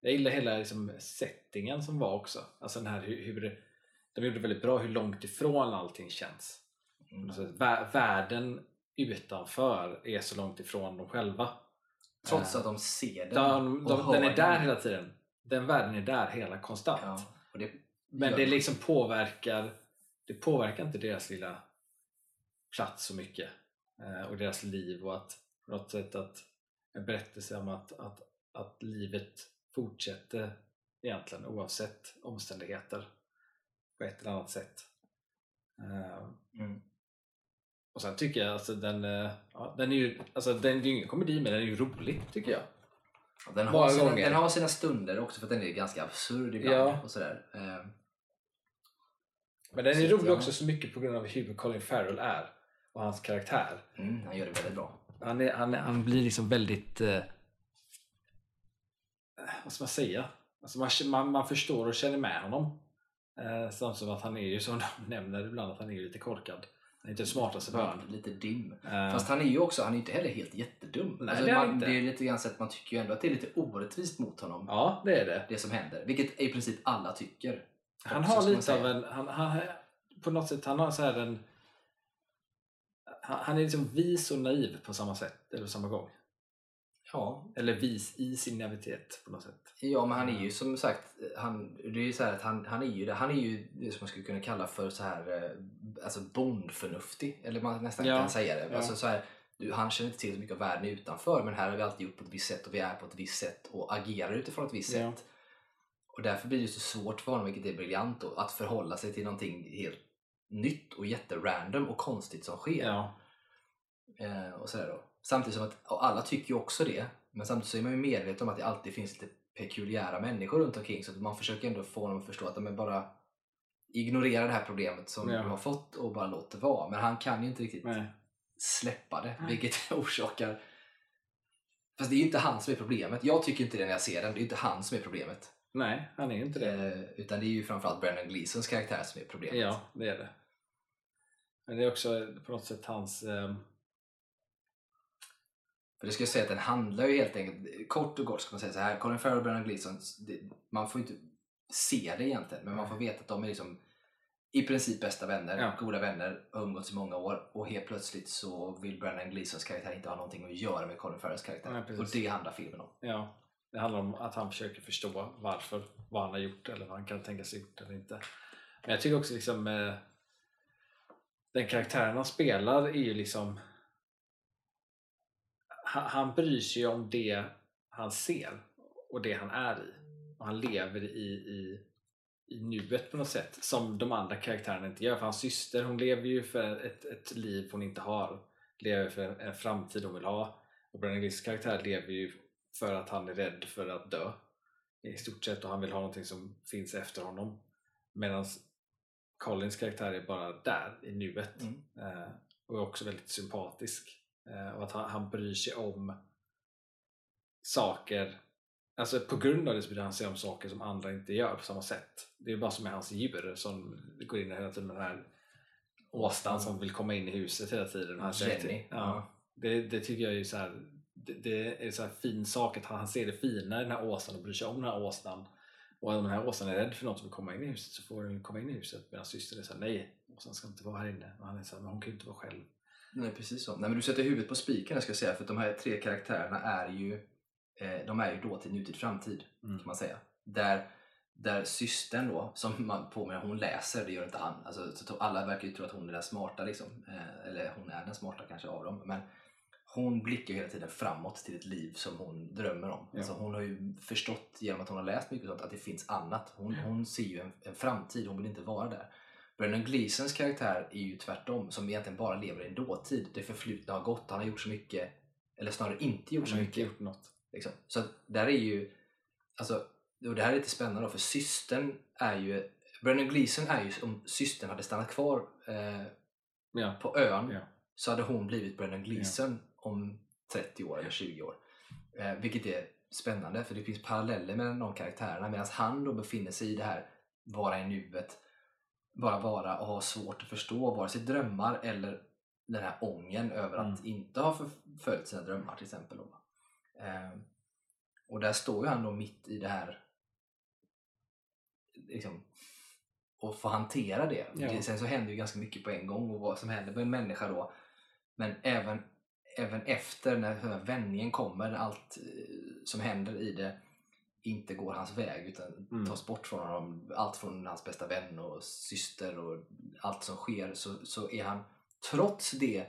jag gillar hela liksom settingen som var också. Alltså den här hur, hur de gjorde väldigt bra hur långt ifrån allting känns. Mm. Alltså, vä- världen utanför är så långt ifrån dem själva. Trots Eh, att de ser den. De, de, den är där den. hela tiden. Den världen är där hela konstant. Ja, det, Men det de. liksom påverkar Det påverkar inte deras lilla plats så mycket eh, och deras liv och att på något sätt att en berättelse om att, att, att livet fortsätter egentligen oavsett omständigheter på ett eller annat sätt. Eh, Mm. Och sen tycker jag alltså den, eh, ja, den är ju, alltså den, är ju ingen komedi men den är ju rolig tycker jag. Den har, sina, den har sina stunder också för att den är ganska absurd ibland. Ja. Och sådär. Eh, Men den är rolig också så mycket på grund av hur Colin Farrell är och hans karaktär. mm, han gör det väldigt bra. Han, är, han, är, han blir liksom väldigt... Eh, vad ska man säga? Alltså man, man, man förstår och känner med honom. Eh, samt som att han är ju som de nämner ibland att han är lite korkad. Inte den smartaste på ön. Lite dim. Eh, Fast han är ju också, han är inte heller helt jättedum. Nej, alltså, det är man, inte. det är lite grann så att man tycker ju ändå att det är lite orättvist mot honom. Ja, det är det. Det som händer. Vilket i princip alla tycker. Han också, har lite av en... Han, han, på något sätt, han har så här en... Han, han är liksom vis och naiv på samma sätt, eller på samma gång. Ja, Eller vis i sin naivitet på något sätt. Ja, men han är ju som sagt, han, det är ju så här att han, han är ju det, han är ju det som man skulle kunna kalla för så här, eh, alltså bondförnuftig, eller man nästan Ja, kan säga det. ja. Alltså så här, du, han känner inte till så mycket av världen utanför, men här har vi alltid gjort på ett visst sätt och vi är på ett visst sätt och agerar utifrån ett visst Ja. sätt. Och därför blir det så svårt för honom, vilket är briljant, då, att förhålla sig till någonting helt nytt och jätterandom och konstigt som sker. Ja, Eh, och sådär då. Samtidigt som att, alla tycker ju också det, men samtidigt så är man ju medveten om att det alltid finns lite pekuliära människor runt omkring så att man försöker ändå få honom att förstå att men bara ignorera det här problemet som Ja. du har fått och bara låt det vara. Men han kan ju inte riktigt nej. släppa det, Nej. vilket orsakar Fast det är ju inte han som är problemet. Jag tycker inte det när jag ser den. Det är inte han som är problemet. nej, han är ju inte det. Eh, utan det är ju framförallt Brendan Gleesons karaktär som är problemet. Ja, det är det. Men det är också på något sätt hans... ehm, För det ska jag säga att den handlar ju helt enkelt, kort och gott ska man säga så här, Colin Farrell och Brendan Gleeson, det, man får inte se det egentligen, men man får veta att de är liksom i princip bästa vänner, Ja. goda vänner, umgåtts i många år och helt plötsligt så vill Brendan Gleesons karaktär inte ha någonting att göra med Colin Farrells karaktär. Precis. och det handlar filmen om. ja, det handlar om att han försöker förstå varför, vad han har gjort eller vad han kan tänka sig gjort eller inte. Men jag tycker också liksom eh, den karaktären han spelar är ju liksom han, bryr sig om det han ser och det han är i. Och han lever i, i, i nuet på något sätt som de andra karaktärerna inte gör. För hans syster hon lever ju för ett, ett liv hon inte har. Lever för en framtid hon vill ha. Och Brennan Gleesons karaktär lever ju för att han är rädd för att dö. I stort sett och han vill ha någonting som finns efter honom. Medan Collins karaktär är bara där i nuet. Mm. Eh, och är också väldigt sympatisk. Eh, och att han, han bryr sig om saker Alltså på grund av det så bryr han sig om saker som andra inte gör på samma sätt. Det är bara som med hans djur som går in hela tiden. Den här åsnan som vill komma in i huset hela tiden. Han Jenny. Ja, det, det tycker jag är så här, det, det är så här fin sak att han, han ser det fina i den här åsnan och bryr sig om den här åsnan. Och om den här åsnan är rädd för något som vill komma in i huset så får den komma in i huset. Medan systern är såhär, nej, åsnan ska inte vara här inne. Och han är såhär, men hon kan ju inte vara själv. Nej, precis så. Nej, men du sätter huvudet på spiken ska jag säga, för de här tre karaktärerna är ju, eh, de är ju dåtid, nutid, framtid Mm. kan man säga. Där Där systern då, som man påminner hon läser, det gör inte han. Alltså, så alla verkar ju tro att hon är den smarta, liksom. Eh, eller hon är den smarta kanske av dem. Men hon blickar hela tiden framåt till ett liv som hon drömmer om. Ja. Alltså hon har ju förstått genom att hon har läst mycket sånt att det finns annat. Hon, hon ser ju en, en framtid, hon vill inte vara där. Brennan Gleesons karaktär är ju tvärtom, som egentligen bara lever i en dåtid. Det förflutna har gått, han har gjort så mycket, eller snarare inte gjort så mycket. gjort något. Liksom. Så där är ju, alltså, och det här är lite spännande då, för systern är ju, Brennan Gleeson är ju om systern hade stannat kvar eh, Ja. på ön Ja. så hade hon blivit Brennan Gleeson om 30 år eller 20 år. Eh, vilket är spännande för det finns paralleller mellan de karaktärerna medan han då befinner sig i det här vara i nuet, bara vara och ha svårt att förstå vare sig drömmar eller den här ången över att Mm. inte ha förföljt sina drömmar till exempel. Eh, och där står ju han då mitt i det här liksom, och få hantera det. Ja. Sen så händer ju ganska mycket på en gång och vad som händer med en människa då. Men även, även efter när vändningen kommer, allt eh, som händer i det inte går hans väg utan Mm. tas bort från honom. Allt från hans bästa vän och syster och allt som sker så, så är han trots det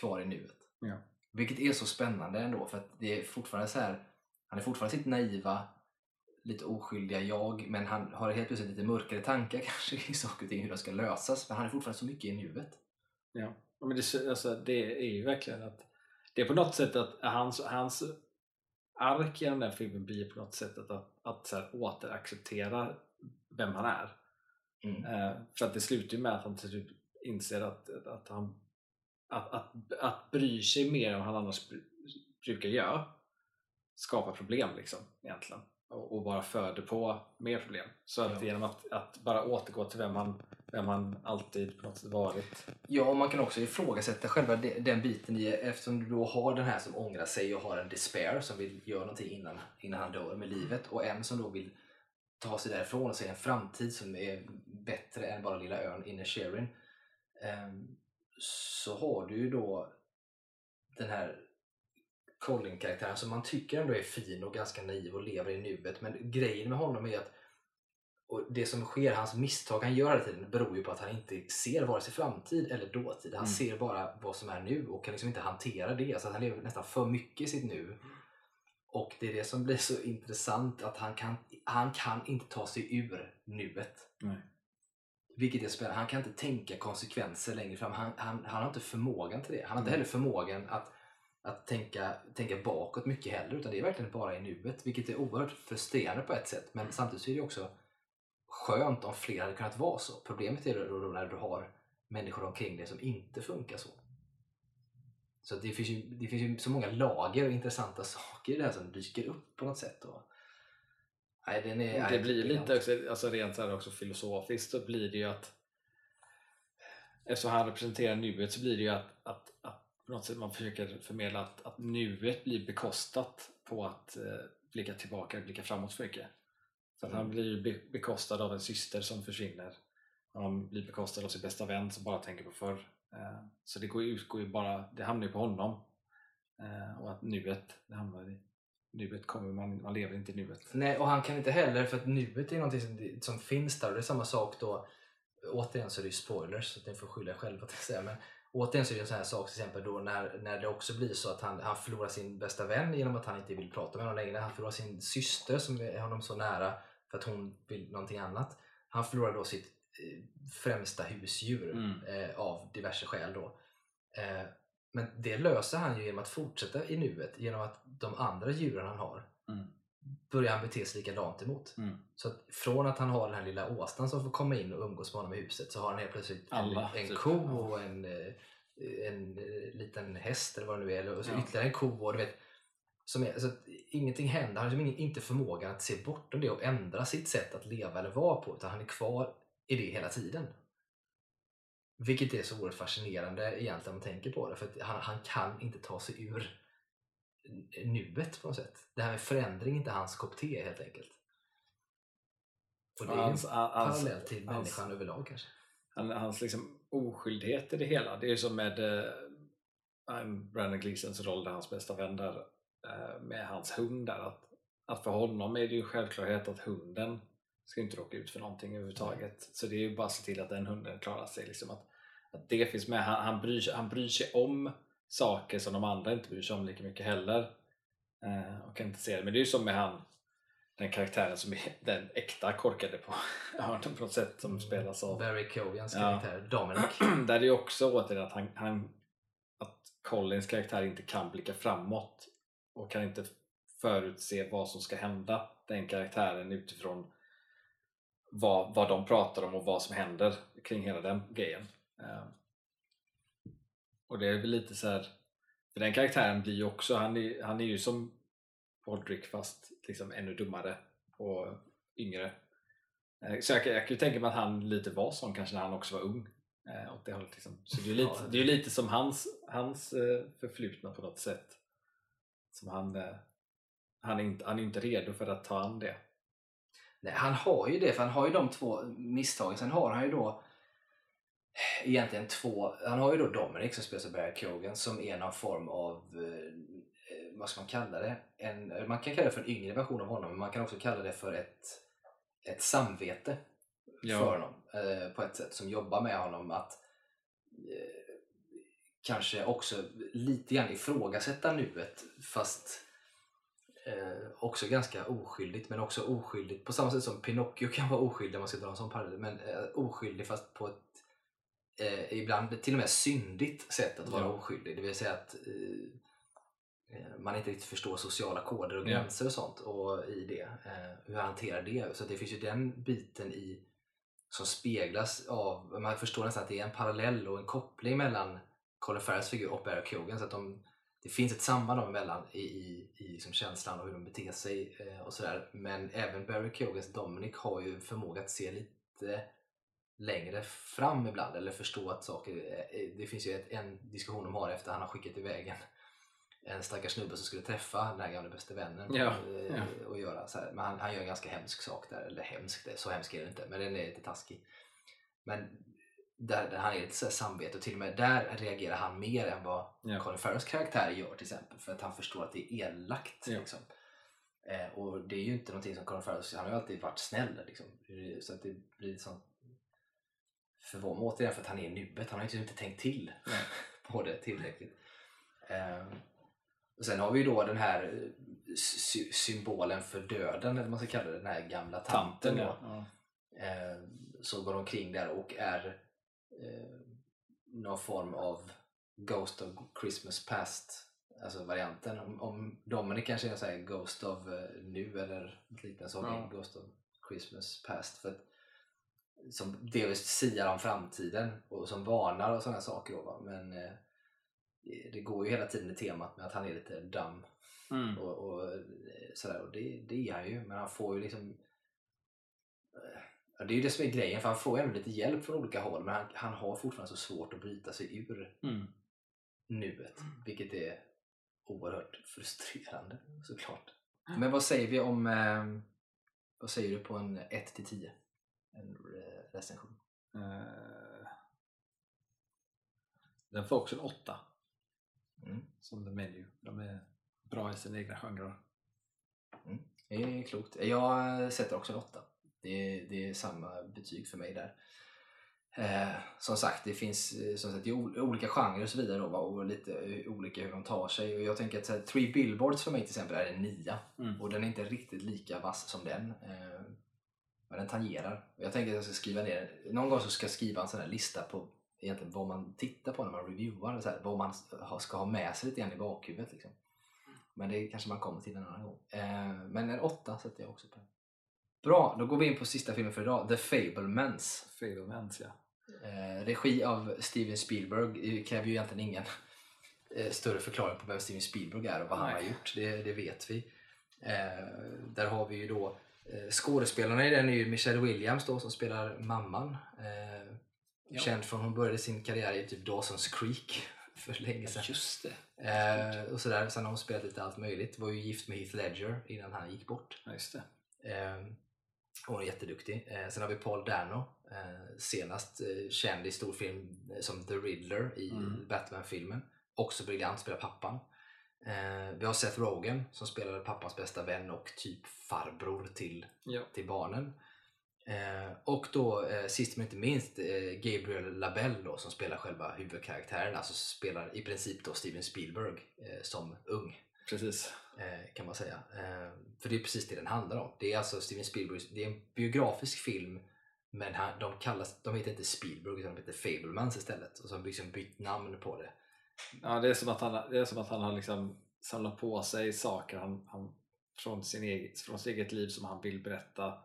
kvar i nuet. Ja. Vilket är så spännande ändå för att det är fortfarande så här han är fortfarande sitt naiva lite oskyldiga jag men han har helt plötsligt lite mörkare tankar kanske kring saker och ting hur de ska lösas men han är fortfarande så mycket i nuet. Ja. Men det, alltså, det är ju verkligen att det är på något sätt att hans, hans ark i den där filmen blir på något sätt att, att, att så här, återacceptera vem han är. Mm. Eh, för att det slutar ju med att han till slut inser att, att han att, att, att bry sig mer än vad han annars br- brukar göra skapar problem liksom egentligen och, bara föder på mer problem. Så att Ja. genom att, att bara återgå till vem han, vem han alltid på något sätt varit. Ja, och man kan också ifrågasätta själva de- den biten i eftersom du då har den här som ångrar sig och har en despair som vill göra någonting innan, innan han dör med livet och en som då vill ta sig därifrån och se en framtid som är bättre än bara lilla ön Inner Sherin. Ehm, så har du ju då den här Colin-karaktären som man tycker ändå är fin och ganska naiv och lever i nuet men grejen med honom är att och det som sker, hans misstag han gör hela tiden beror ju på att han inte ser vare sig framtid eller dåtid. Han Mm. ser bara vad som är nu och kan liksom inte hantera det. Så att han lever nästan för mycket i sitt nu. Och det är det som blir så intressant att han kan, han kan inte ta sig ur nuet. Nej. Vilket är spännande. Han kan inte tänka konsekvenser längre fram. Han, han, han har inte förmågan till det. Han har inte Mm. heller förmågan att, att tänka, tänka bakåt mycket heller. Utan det är verkligen bara i nuet. Vilket är oerhört frustrerande på ett sätt. Men samtidigt så är det också skönt om fler hade kunnat vara så. Problemet är då när du har människor omkring dig som inte funkar så. Så det finns, ju, det finns ju så många lager och intressanta saker i det här som dyker upp på något sätt. Och, nej, den är, Det blir lite också, alltså rent så också filosofiskt så blir det ju att eftersom han representerar nuet så blir det ju att, att, att på något sätt man försöker förmedla att, att nuet blir bekostat på att eh, blicka tillbaka, blicka framåt för mycket. Så att han Mm. blir bekostad av en syster som försvinner. Han blir bekostad av sin bästa vän som bara tänker på förr. Eh, så det går utgår ju bara, det hamnar ju på honom. Eh, och att nuet, det hamnar i nuet kommer man, man lever inte i nuet. Nej, och han kan inte heller för att nuet är någonting som, som finns där och det är samma sak då. Återigen så är det ju spoilers så ni får skylla er själva att säga. Men återigen så är det en sån här sak till exempel då när, när det också blir så att han, han förlorar sin bästa vän genom att han inte vill prata med honom längre. Han förlorar sin syster som är honom så nära för att hon vill någonting annat. Han förlorar då sitt eh, främsta husdjur Mm. eh, av diverse skäl då. Eh, men det löser han ju genom att fortsätta i nuet genom att de andra djuren han har Mm. Börjar han bete sig likadant emot. Mm. Så att från att han har den här lilla åsnan som får komma in och umgås med honom i huset så har han helt plötsligt Alla, en, en typ. ko och en, eh, en eh, liten häst eller vad det nu är. Och så Ja. ytterligare en ko. Och du vet, som är, så att ingenting händer. Han har liksom inte förmågan att se bortom det och ändra sitt sätt att leva eller vara på. Utan han är kvar i det hela tiden. Vilket är så oerhört fascinerande egentligen om man tänker på det. För han, han kan inte ta sig ur nuet på något sätt. Det här med förändring är inte hans kopp te helt enkelt. Och det är Hans, hans, parallellt till hans- människan överlag kanske. han, hans liksom oskyldighet i det hela. Det är som med eh, Brandon Gleesons roll där hans bästa vän där eh, med hans hund där. Att, att för honom är det ju en självklarhet att hunden ska inte råka ut för någonting överhuvudtaget. Så det är ju bara att se till att den hunden klarar sig. Liksom att, att det finns med. Han, han, bryr han bryr sig om saker som de andra inte bryr sig om lika mycket heller. Eh, och kan inte se det. Men det är ju som med han den karaktären som är den äkta korkade på hörnen på något sätt som spelas av Barry Kogans Ja. karaktär Dominic. där är det ju också återigen att, han, han, att Collins karaktär inte kan blicka framåt och kan inte förutse vad som ska hända den karaktären utifrån vad, vad de pratar om och vad som händer kring hela den grejen. Eh, och det är väl lite så här för den karaktären blir ju också, han är, han är ju som Podrick fast liksom ännu dummare och yngre. Eh, Så jag, jag kan ju tänka mig att han lite var sån kanske när han också var ung. Eh, åt det hållet liksom. Så det är ju lite, det är lite som hans, hans eh, förflutna på något sätt. Som han, han, är inte, han är inte redo för att ta an det. Nej, han har ju det, för han har ju de två misstagen. Sen har han ju då egentligen två, han har ju då Dominic som spelas av Barry Kogan som är någon form av, eh, vad ska man kalla det? En, man kan kalla det för en yngre version av honom, men man kan också kalla det för ett, ett samvete Ja. för honom eh, på ett sätt som jobbar med honom att eh, kanske också lite grann ifrågasätta nuet fast eh, också ganska oskyldigt men också oskyldigt på samma sätt som Pinocchio kan vara oskyldig om man ska dra en sån parallell men eh, oskyldig fast på ett eh, ibland till och med syndigt sätt att vara Ja. oskyldig det vill säga att eh, eh, man inte riktigt förstår sociala koder och Ja. gränser och sånt och i det. Eh, hur han hanterar det. Så det finns ju den biten i som speglas av, man förstår nästan att det är en parallell och en koppling mellan Colin Farrells figur och Barry Keoghan så att de, det finns ett samband dem emellan i, i, i liksom känslan och hur de beter sig eh, och sådär. Men även Barry Keogans Dominic har ju förmåga att se lite längre fram ibland eller förstå att saker, eh, det finns ju ett, en diskussion de har efter han har skickat iväg en, en stackars snubbe som skulle träffa den här gamla bästa vännen Ja, eh, ja. och göra så här. Men han, han gör en ganska hemsk sak där, eller hemsk, det, så hemsk är det inte, men den är lite taskig. Men där, där han är lite så här samvete och till och med där reagerar han mer än vad Ja. Colin Farrells karaktär gör till exempel för att han förstår att det är elakt. Ja. Liksom. Eh, och det är ju inte någonting som Colin Farrell, han har ju alltid varit snäll liksom. Så att det blir sånt förvånande återigen för att han är i nuet, han har ju liksom inte tänkt till på det tillräckligt. Eh, och sen har vi ju då den här eh, sy- symbolen för döden, eller vad man ska kalla det, den här gamla tanten. Tanten ja. ja. Eh, så går omkring där och är eh, någon form av Ghost of Christmas Past alltså varianten. Om, om Dominic kanske är här Ghost of eh, nu eller något liknande så har Ja. Ghost of Christmas Past. För att, som delvis siar om framtiden och som varnar och sådana saker. Då, va? Men eh, det- går ju hela tiden i temat med att han är lite dum Mm. och, och eh, sådär. Och det, det är han ju, men han får ju liksom eh, det är ju det som är grejen, för han får ju ändå lite hjälp från olika håll men han, han har fortfarande så svårt att bryta sig ur Mm. nuet, vilket är oerhört frustrerande såklart. Men vad säger vi om, eh, vad säger du på en 1 till 10? En recension. Eh, Den får också en åtta Mm. som The Menu. De är bra i sina egna genrer. Det är klokt. Jag sätter också en 8. Det är, det är samma betyg för mig där. Eh, som sagt, det finns eh, som sagt, ol- olika genrer och så vidare då, och lite eh, olika hur de tar sig. Och jag tänker att här, Three Billboards för mig till exempel är en 9 Mm. och den är inte riktigt lika vass som den. Eh, men den tangerar. Och jag tänker att jag ska skriva ner, någon gång så ska jag skriva en sån här lista på egentligen vad man tittar på när man reviewar, så här, vad man ska ha med sig lite grann i bakhuvudet. Liksom. Men det kanske man kommer till en annan gång. Eh, men en 8 sätter jag också på. Bra, då går vi in på sista filmen för idag, The Fablemans. Fablemans ja. Eh, regi av Steven Spielberg. Det kräver ju egentligen ingen eh, större förklaring på vem Steven Spielberg är och vad han Nej. har gjort. Det, det vet vi. Eh, där har vi ju då skådespelarna i den är ju Michelle Williams då som spelar mamman. Eh, Ja. Känd från hon började sin karriär i typ Dawson's Creek för länge sedan. Just det. Eh, och sådär. Sen har hon spelat lite allt möjligt. Var ju gift med Heath Ledger innan han gick bort. Ja, just det. Eh, hon är jätteduktig. Eh, sen har vi Paul Dano. Eh, senast eh, känd i storfilm eh, som The Riddler i Mm. Batman-filmen. Också briljant, spelar pappan. Eh, vi har Seth Rogen som spelar pappans bästa vän och typ farbror till, Ja. till barnen. Eh, och då eh, sist men inte minst eh, Gabriel Labelle då, som spelar själva huvudkaraktären, alltså spelar i princip då Steven Spielberg eh, som ung. Precis. Eh, kan man säga. Eh, för det är precis det den handlar om. Det är alltså Steven Spielberg, det är en biografisk film men han, de, kallas, de heter inte Spielberg utan de heter Fablemans istället. Och så har de liksom bytt namn på det. Ja, det är som att han, det är som att han har liksom samlat på sig saker han, han, från, sin eget, från sitt eget liv som han vill berätta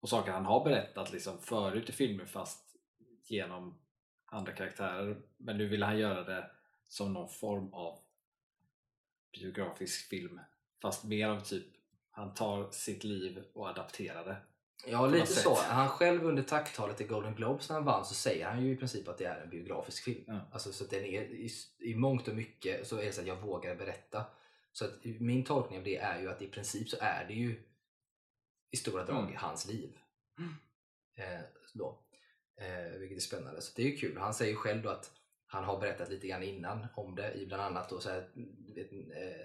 och saker han har berättat liksom förut i filmer fast genom andra karaktärer. Men nu vill han göra det som någon form av biografisk film fast mer av typ han tar sitt liv och adapterar det. Ja, lite något så. sätt. Han själv under tacktalet i Golden Globes när han vann så säger han ju i princip att det är en biografisk film. Ja. Alltså, så att den är, i, I mångt och mycket så är det så att jag vågar berätta. Så att min tolkning av det är ju att i princip så är det ju i stora drag Mm. hans liv. Eh, då. Eh, vilket är spännande. Så det är ju kul. Han säger själv då att han har berättat lite grann innan om det i bland annat då så här,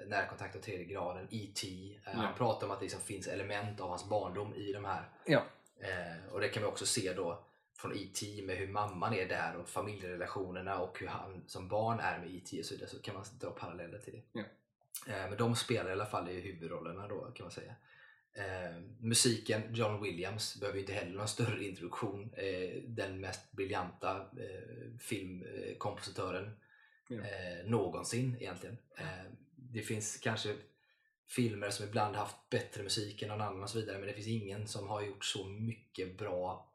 närkontakt av tredje graden, E.T. Eh, Ja. Han pratar om att det liksom finns element av hans barndom i de här Ja. Eh, och det kan vi också se då från E.T. med hur mamman är där och familjerelationerna och hur han som barn är med E.T. och så vidare så kan man dra paralleller till det. Ja. Eh, men de spelar i alla fall i huvudrollerna då kan man säga. Eh, musiken, John Williams, behöver inte heller någon större introduktion. Eh, den mest briljanta eh, filmkompositören Ja. eh, någonsin egentligen. Eh, det finns kanske filmer som ibland haft bättre musik än någon annan och så vidare men det finns ingen som har gjort så mycket bra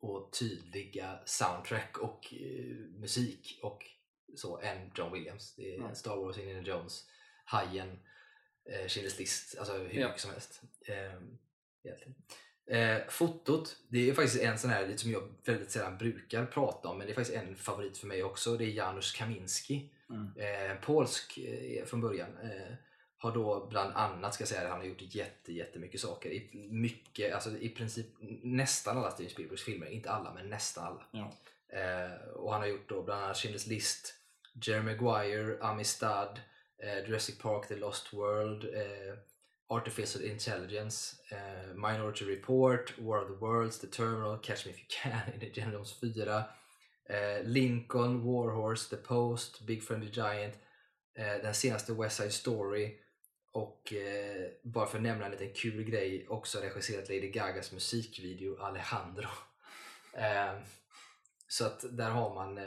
och tydliga soundtrack och eh, musik och så än John Williams. Det är Ja. Star Wars, Indiana Jones, Hajen, eh, Schindler's list, alltså hur Ja. mycket som helst. Eh, egentligen. Eh, fotot, det är faktiskt en sån här som jag väldigt sällan brukar prata om men det är faktiskt en favorit för mig också. Det är Janusz Kaminski Mm. eh, polsk eh, från början. Eh, har då bland annat, ska jag säga, han har gjort jätte, jättemycket saker. I, mycket, alltså i princip nästan alla Steven Spielbergs filmer, inte alla men nästan alla. Ja. Eh, och han har gjort då bland annat Schindler's List, Jerry Maguire, Amistad, eh, Jurassic Park, The Lost World, Artificial Intelligence, eh, Minority Report, War of the Worlds, The Terminal, Catch Me If You Can, Indiana Jones 4, eh, Lincoln, Warhorse, The Post, Big Friendly Giant, eh, den senaste West Side Story och eh, bara för att nämna en liten kul grej också regisserat Lady Gagas musikvideo Alejandro. Eh, så att där har man, eh,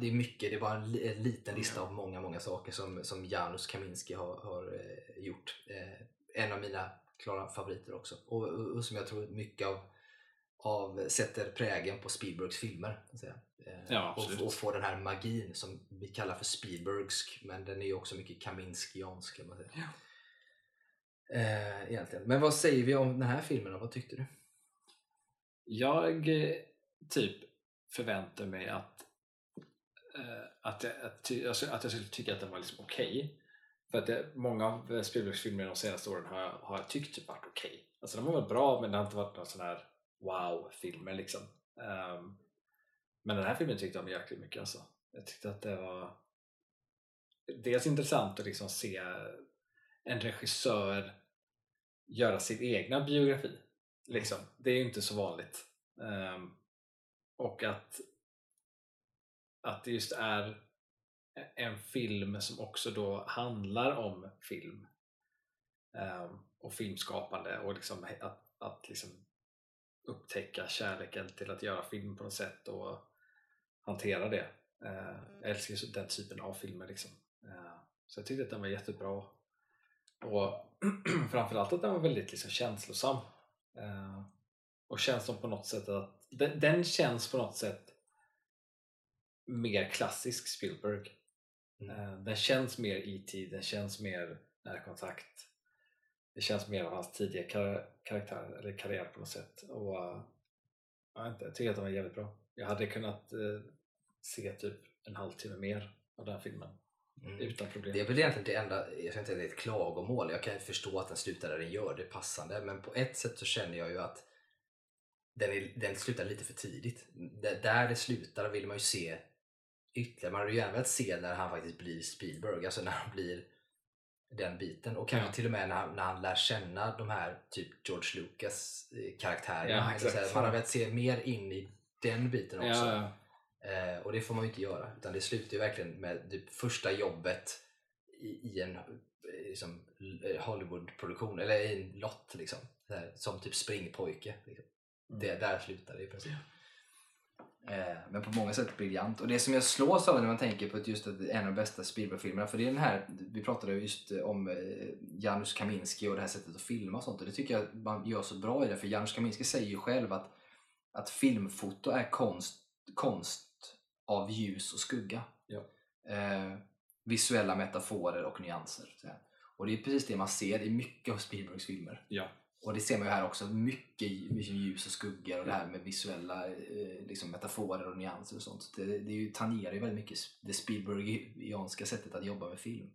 det är mycket, det är bara en, li- en liten lista av många, många saker som, som Janusz Kaminski har, har eh, gjort. Eh, en av mina klara favoriter också. Och, och, och som jag tror mycket av, av sätter prägen på Spielbergs filmer. Ja, och, och får den här magin som vi kallar för Spielbergsk, men den är ju också mycket Kaminskiansk kan man säga. Ja. Egentligen. Men vad säger vi om den här filmen då? Vad tyckte du? Jag typ förvänta mig att, eh, att, jag, att, jag, alltså att jag skulle tycka att den var liksom okej. För att det, många av eh, Spielbergs filmer de senaste åren har jag, har jag tyckt typ varit okej. Alltså de har varit bra men det har inte varit någon sån här wow-filmer liksom. Um, men den här filmen tyckte jag om jäkligt mycket alltså. Jag tyckte att det var dels intressant att liksom se en regissör göra sin egna biografi. Liksom. Det är ju inte så vanligt. Um, och att, att det just är en film som också då handlar om film ehm, och filmskapande och liksom att, att liksom upptäcka kärleken till att göra film på något sätt och hantera det. Eh, jag älskar ju den typen av filmer. Liksom. Eh, så jag tyckte att den var jättebra. Och framförallt att den var väldigt liksom, känslosam. Eh, och känns som på något sätt att den, den känns på något sätt mer klassisk Spielberg. Mm. Eh, den känns mer E.T., den känns mer närkontakt. Det känns mer av hans tidiga kar- karaktär eller karriär på något sätt. Och, eh, jag, inte, jag tycker att den var jävligt bra. Jag hade kunnat eh, se typ en halvtimme mer av den filmen Mm. utan problem. Det är väl egentligen det enda, jag inte det är ett klagomål, jag kan förstå att den slutar där den gör, det är passande, men på ett sätt så känner jag ju att den, är, den slutar lite för tidigt. D- där det slutar vill man ju se ytterligare, man hade ju gärna velat se när han faktiskt blir Spielberg, alltså när han blir den biten. Och kanske Ja. till och med när han, när han lär känna de här typ George Lucas eh, karaktärerna. Ja, Alltså, så här, exakt. man har velat se mer in i den biten också. Ja. Eh, och det får man ju inte göra. Utan det slutar ju verkligen med typ första jobbet i, i en eh, liksom, eh, Hollywood-produktion, eller i en lott liksom. Här, som typ springpojke. Liksom. Mm. Det, där slutar det i princip. Eh, men på många sätt briljant. Och det som jag slås av när man tänker på att just att en av de bästa Spielberg-filmerna, för det är den här, vi pratade just om eh, Janusz Kaminski och det här sättet att filma och sånt. Och det tycker jag man gör så bra i det, för Janusz Kaminski säger ju själv att, att filmfoto är konst, konst av ljus och skugga. Ja. Eh, visuella metaforer och nyanser. Och det är precis det man ser i mycket av Spielbergs filmer. Ja. Och det ser man ju här också, mycket, mycket ljus och skuggor och det här med visuella eh, liksom metaforer och nyanser och sånt. Så Det, det är ju, tangerar ju väldigt mycket det Spielbergianska sättet att jobba med film.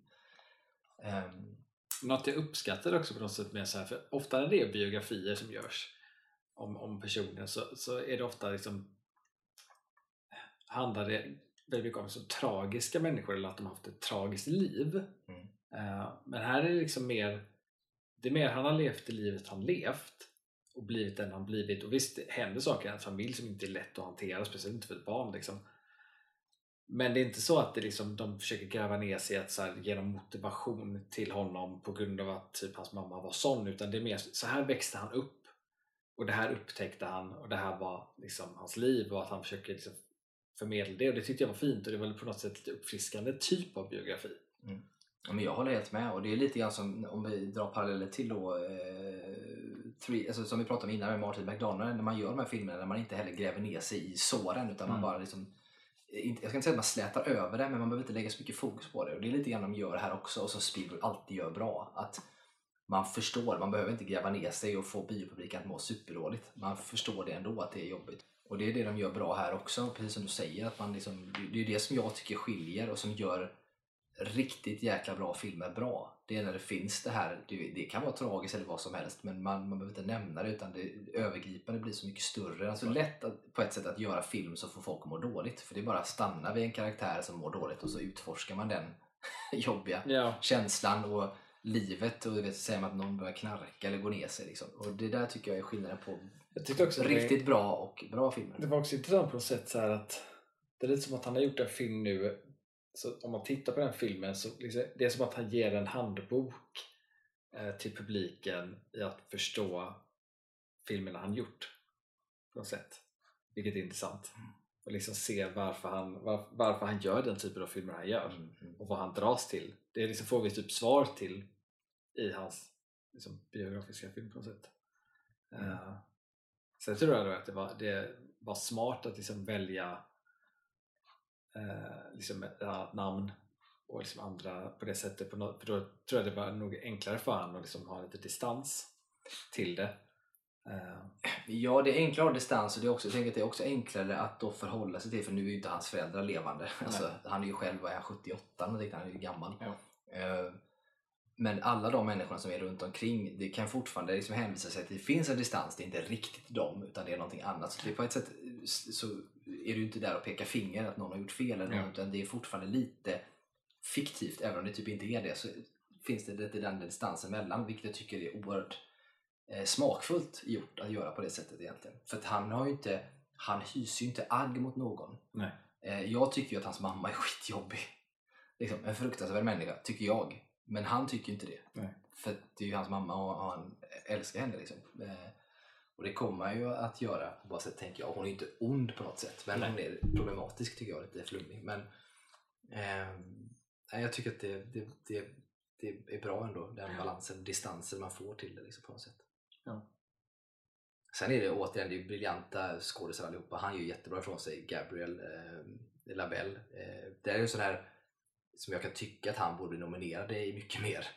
Ehm, Något jag uppskattar också på något sätt med så här, för ofta när det är biografier som görs om, om personer så, så är det ofta liksom handlar det väldigt mycket om så tragiska människor eller att de har haft ett tragiskt liv. Mm. Eh, men här är det liksom mer det är mer han har levt det livet han levt och blivit den han blivit. Och visst, det händer saker i hans familj som inte är lätt att hantera, speciellt inte för ett barn. Liksom. Men det är inte så att det liksom, de försöker gräva ner sig att så här, genom motivation till honom på grund av att typ, hans mamma var sån. Utan det är mer så här växte han upp. Och det här upptäckte han och det här var liksom hans liv och att han försöker liksom förmedla det. Och det tyckte jag var fint och det var på något sätt lite uppfriskande typ av biografi. Mm. Ja, men jag håller helt med. Och det är lite grann som om vi drar paralleller till då eh, three, alltså, som vi pratade om innan med Martin McDonald när man gör de här filmerna när man inte heller gräver ner sig i såren utan man Mm. bara liksom inte, jag ska inte säga att man slätar över det men man behöver inte lägga så mycket fokus på det. Och det är lite grann de gör här också och som Spielberg alltid gör bra. Att man förstår, man behöver inte gräva ner sig och få biopubliken att må superdåligt. Man förstår det ändå att det är jobbigt. Och det är det de gör bra här också, precis som du säger att man liksom, det är det som jag tycker skiljer och som gör riktigt jäkla bra filmer bra. Det är när det finns det här, det, kan vara tragiskt eller vad som helst men man, man behöver inte nämna det utan det övergripande blir så mycket större. Alltså lätt att, på ett sätt att göra film så får folk att må dåligt för det är bara att stanna vid en karaktär som mår dåligt och så utforskar man den jobbiga Ja, känslan och livet och vet, säger man att någon börjar knarka eller gå ner sig liksom. Och det där tycker jag är skillnaden på att det- riktigt bra och bra filmer. Det var också intressant på något sätt så att det är lite som att han har gjort en film nu så om man tittar på den filmen så liksom, det är som att han ger en handbok eh, till publiken i att förstå filmerna han gjort på något sätt. Vilket är intressant. Och liksom se varför han, var, varför han gör den typen av filmer han gör Mm, mm. och vad han dras till. Det liksom får vi typ svar till i hans liksom, biografiska film på något sätt. Mm. Uh, sen tror jag att det var, det var smart att liksom välja eh, liksom namn och liksom andra på det sättet. På något, för då tror jag det var nog enklare för honom att liksom ha lite distans till det. Eh, Ja, det är enklare att distans och det är också, jag tänker att det är också enklare att då förhålla sig till för nu är ju inte hans föräldrar levande. Alltså, han är ju själv är han, 78 någonting, han är ju gammal. Ja. Eh, Men alla de människorna som är runt omkring det kan fortfarande liksom hänvisa sig till att det finns en distans, det är inte riktigt dem utan det är någonting annat. Så det är på ett sätt så är du inte där och pekar finger att någon har gjort fel eller något, utan det är fortfarande lite fiktivt även om det typ inte är det så finns det lite den distansen mellan vilket jag tycker är oerhört eh, smakfullt gjort att göra på det sättet egentligen. För att han har inte, han hyser ju inte agg mot någon. nej. Eh, jag tycker ju att hans mamma är skitjobbig. Liksom, en fruktansvärd människa, tycker jag. Men han tycker ju inte det. Nej. För det är ju hans mamma och han älskar henne. Liksom. Eh, och det kommer han ju att göra oavsett, tänker jag. Hon är ju inte ond på något sätt. Men Nej. hon är problematisk tycker jag, lite flummig. Men nej, jag tycker att det, det, det, det är bra ändå, den balansen, distansen man får till det liksom, på något sätt. Ja. Sen är det återigen, det är briljanta skådespelare allihopa. Han gör jättebra ifrån sig, Gabriel eh, Labelle. Eh, det är ju sån här som jag kan tycka att han borde bli nominerad i mycket mer.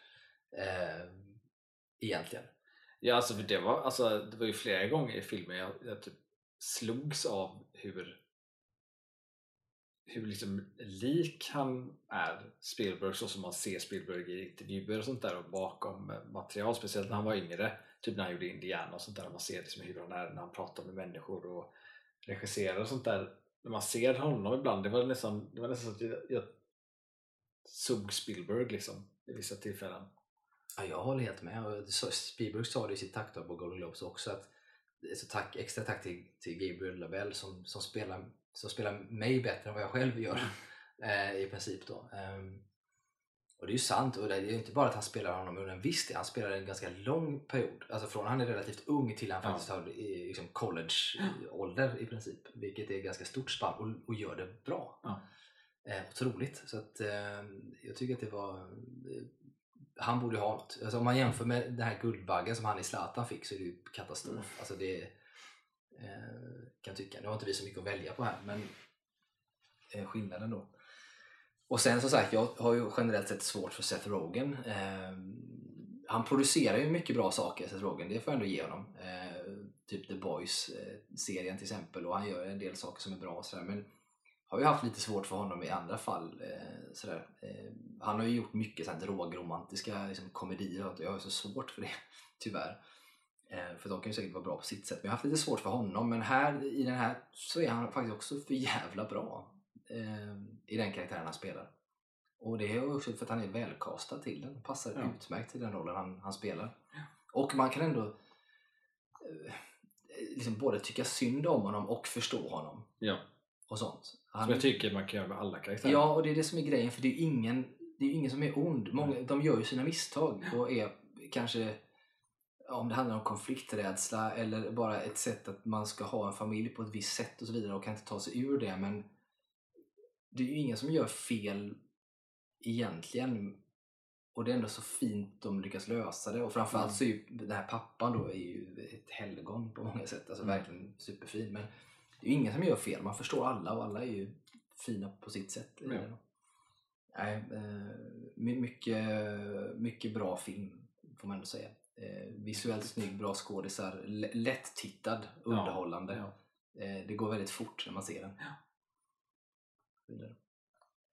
Eh, egentligen. Ja, alltså, för det, var, alltså, det var ju flera gånger i filmen jag, jag typ slogs av hur hur liksom lik han är Spielberg så som man ser Spielberg i intervjuer och sånt där och bakom eh, material, speciellt när han var yngre typ när han gjorde Indiana och sånt där man ser liksom hur han är när han pratar med människor och regisserar och sånt där när man ser honom ibland, det var nästan, det var nästan så att jag, jag såg Spielberg liksom i vissa tillfällen. Ja, jag håller helt med. Spielberg sa det i sitt tack då på Golden Globes också att så tack, extra tack till, till Gabriel Lavelle som, som, spelar, som spelar mig bättre än vad jag själv gör eh, i princip. Då. Ehm, och det är ju sant och det är ju inte bara att han spelar honom under en viss tid, han spelar en ganska lång period. Alltså från han är relativt ung till han Ja. faktiskt har i, liksom college-ålder i princip. Vilket är ett ganska stort spann och, och gör det bra. Ja. Eh, otroligt. Så att, eh, jag tycker att det var... Eh, han borde ha något. Alltså, om man jämför med den här Guldbaggen som han i Zlatan fick så är det ju katastrof. Alltså det eh, kan jag tycka. Nu har inte vi så mycket att välja på här men eh, skillnaden då. Och sen som sagt, jag har ju generellt sett svårt för Seth Rogen. Eh, han producerar ju mycket bra saker, Seth Rogen, det får jag ändå ge honom. Eh, typ The Boys-serien till exempel och han gör en del saker som är bra och sådär. Men har ju haft lite svårt för honom i andra fall. Eh, sådär. Eh, han har ju gjort mycket drogromantiska liksom, komedier och jag har så svårt för det, tyvärr. Eh, för de kan ju säkert vara bra på sitt sätt. Men jag har haft lite svårt för honom. Men här, i den här så är han faktiskt också för jävla bra eh, i den karaktären han spelar. Och det är ju också för att han är välkastad till den. Passar Ja. utmärkt till den rollen han, han spelar. Och man kan ändå eh, liksom både tycka synd om honom och förstå honom. Ja. Och sånt. Som Han, jag tycker man kan göra med alla karaktärer. ja, och det är det som är grejen. För det är ju ingen, det är ingen som är ond. Många, de gör ju sina misstag och är kanske om det handlar om konflikträdsla eller bara ett sätt att man ska ha en familj på ett visst sätt och så vidare och kan inte ta sig ur det. Men det är ju ingen som gör fel egentligen. Och det är ändå så fint de lyckas lösa det. Och framförallt så är ju den här pappan då är ju ett helgon på många sätt. Alltså Mm. verkligen superfin. Men det är ju ingen som gör fel. Man förstår alla och alla är ju fina på sitt sätt. Ja. Nej, eh, my- mycket, mycket bra film får man ändå säga. Eh, visuellt snygg, bra skådisar, lätt-tittad, underhållande. Ja. Eh, det går väldigt fort när man ser den.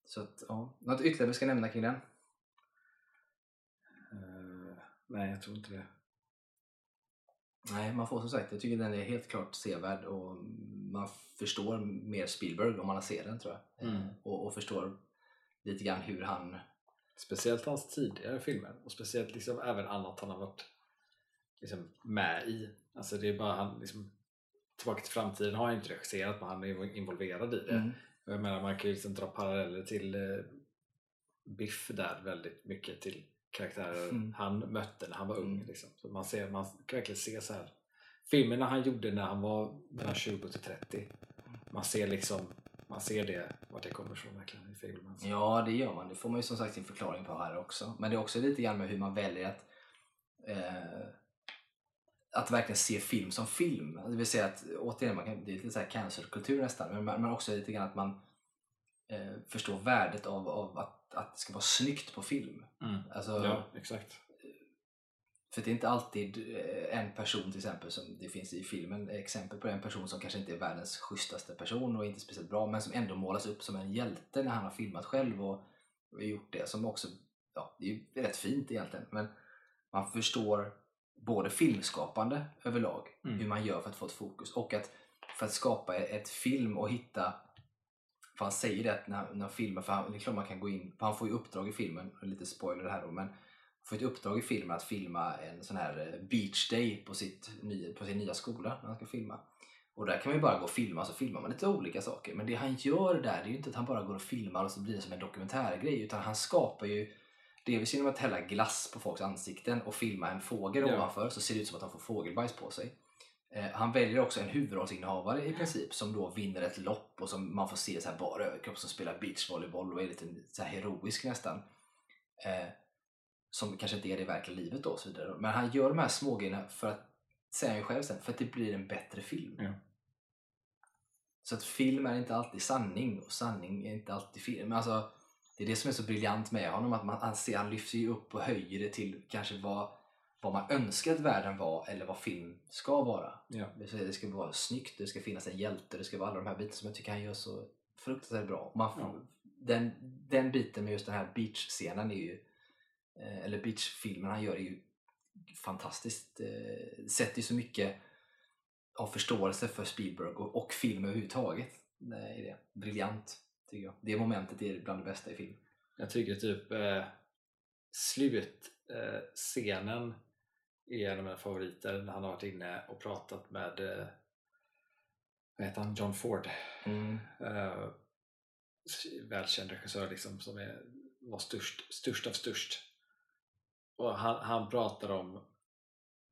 Så att, ja. Något ytterligare vi ska nämna kring den? Eh, nej, jag tror inte det. Nej, man får som sagt, jag tycker den är helt klart sevärd och man förstår mer Spielberg om man sett den tror jag. Mm. Eh, Och, och förstår lite grann hur han... Speciellt hans tidigare filmer och speciellt liksom även annat han har varit liksom med i. Alltså det är bara han liksom Tillbaka till framtiden har han inte regisserat men han är involverad i det. Mm. Jag menar man kan ju liksom dra paralleller till eh, Biff där väldigt mycket till karaktärer Mm. han mötte när han var ung. Mm. Liksom. Så man, ser, man kan verkligen se så här filmerna han gjorde när han var mellan 20 till 30. Man ser liksom man ser det, vart det kommer ifrån verkligen i filmen. Ja, det gör man. Det får man ju som sagt sin förklaring på här också. Men det är också lite grann med hur man väljer att eh, att verkligen se film som film. Det vill säga att, återigen, man kan, det är lite så här cancelkultur nästan, men, man- men också lite grann att man eh, förstår värdet av, av att, att det ska vara snyggt på film. Mm. Alltså, Ja, exakt. För det är inte alltid eh, en person till exempel som det finns i filmen exempel på en person som kanske inte är världens schysstaste person och inte speciellt bra men som ändå målas upp som en hjälte när han har filmat själv och, och gjort det som också, ja det är ju rätt fint egentligen men man förstår både filmskapande överlag, Mm. hur man gör för att få ett fokus och att för att skapa ett film och hitta för han säger det när, när filmen, för han, det är klart man kan gå in, för han får ju uppdrag i filmen, lite spoiler här då, men får ett uppdrag i filmen att filma en sån här eh, beach day på, sitt, på sin nya skola när han ska filma. Och där kan man ju bara gå och filma, så filmar man lite olika saker. Men det han gör där, det är ju inte att han bara går och filmar och så blir det som en dokumentärgrej, utan han skapar ju Delvis genom att hälla glass på folks ansikten och filma en fågel Ja. ovanför så ser det ut som att de får fågelbajs på sig. Eh, han väljer också en huvudrollsinnehavare i princip som då vinner ett lopp och som man får se så här bara överkropp som spelar beachvolleyboll och är lite så här heroisk nästan. Eh, som kanske inte är det i verkliga livet då och så vidare. Men han gör de här smågrejerna för att, säger han ju själv sen, för att det blir en bättre film. Ja. Så att film är inte alltid sanning och sanning är inte alltid film. Alltså, det är det som är så briljant med honom, att man, han, ser, han lyfter ju upp och höjer det till kanske vad, vad man önskar att världen var eller vad film ska vara. Ja. Det ska vara snyggt, det ska finnas en hjälte, det ska vara alla de här bitarna som jag tycker han gör så fruktansvärt bra. Man, Ja. den, den biten med just den här beach-scenen är ju, eller beach-filmen han gör är ju fantastiskt. Eh, sätter ju så mycket av förståelse för Spielberg och, och film överhuvudtaget. Är det. Briljant, tycker jag. Det momentet är bland det bästa i film. Jag tycker typ eh, slutscenen är en av mina favoriter när han har varit inne och pratat med eh, vad heter han? John Ford. Mm. Eh, välkänd regissör liksom, som är, var störst, störst av störst. Och han, han pratar om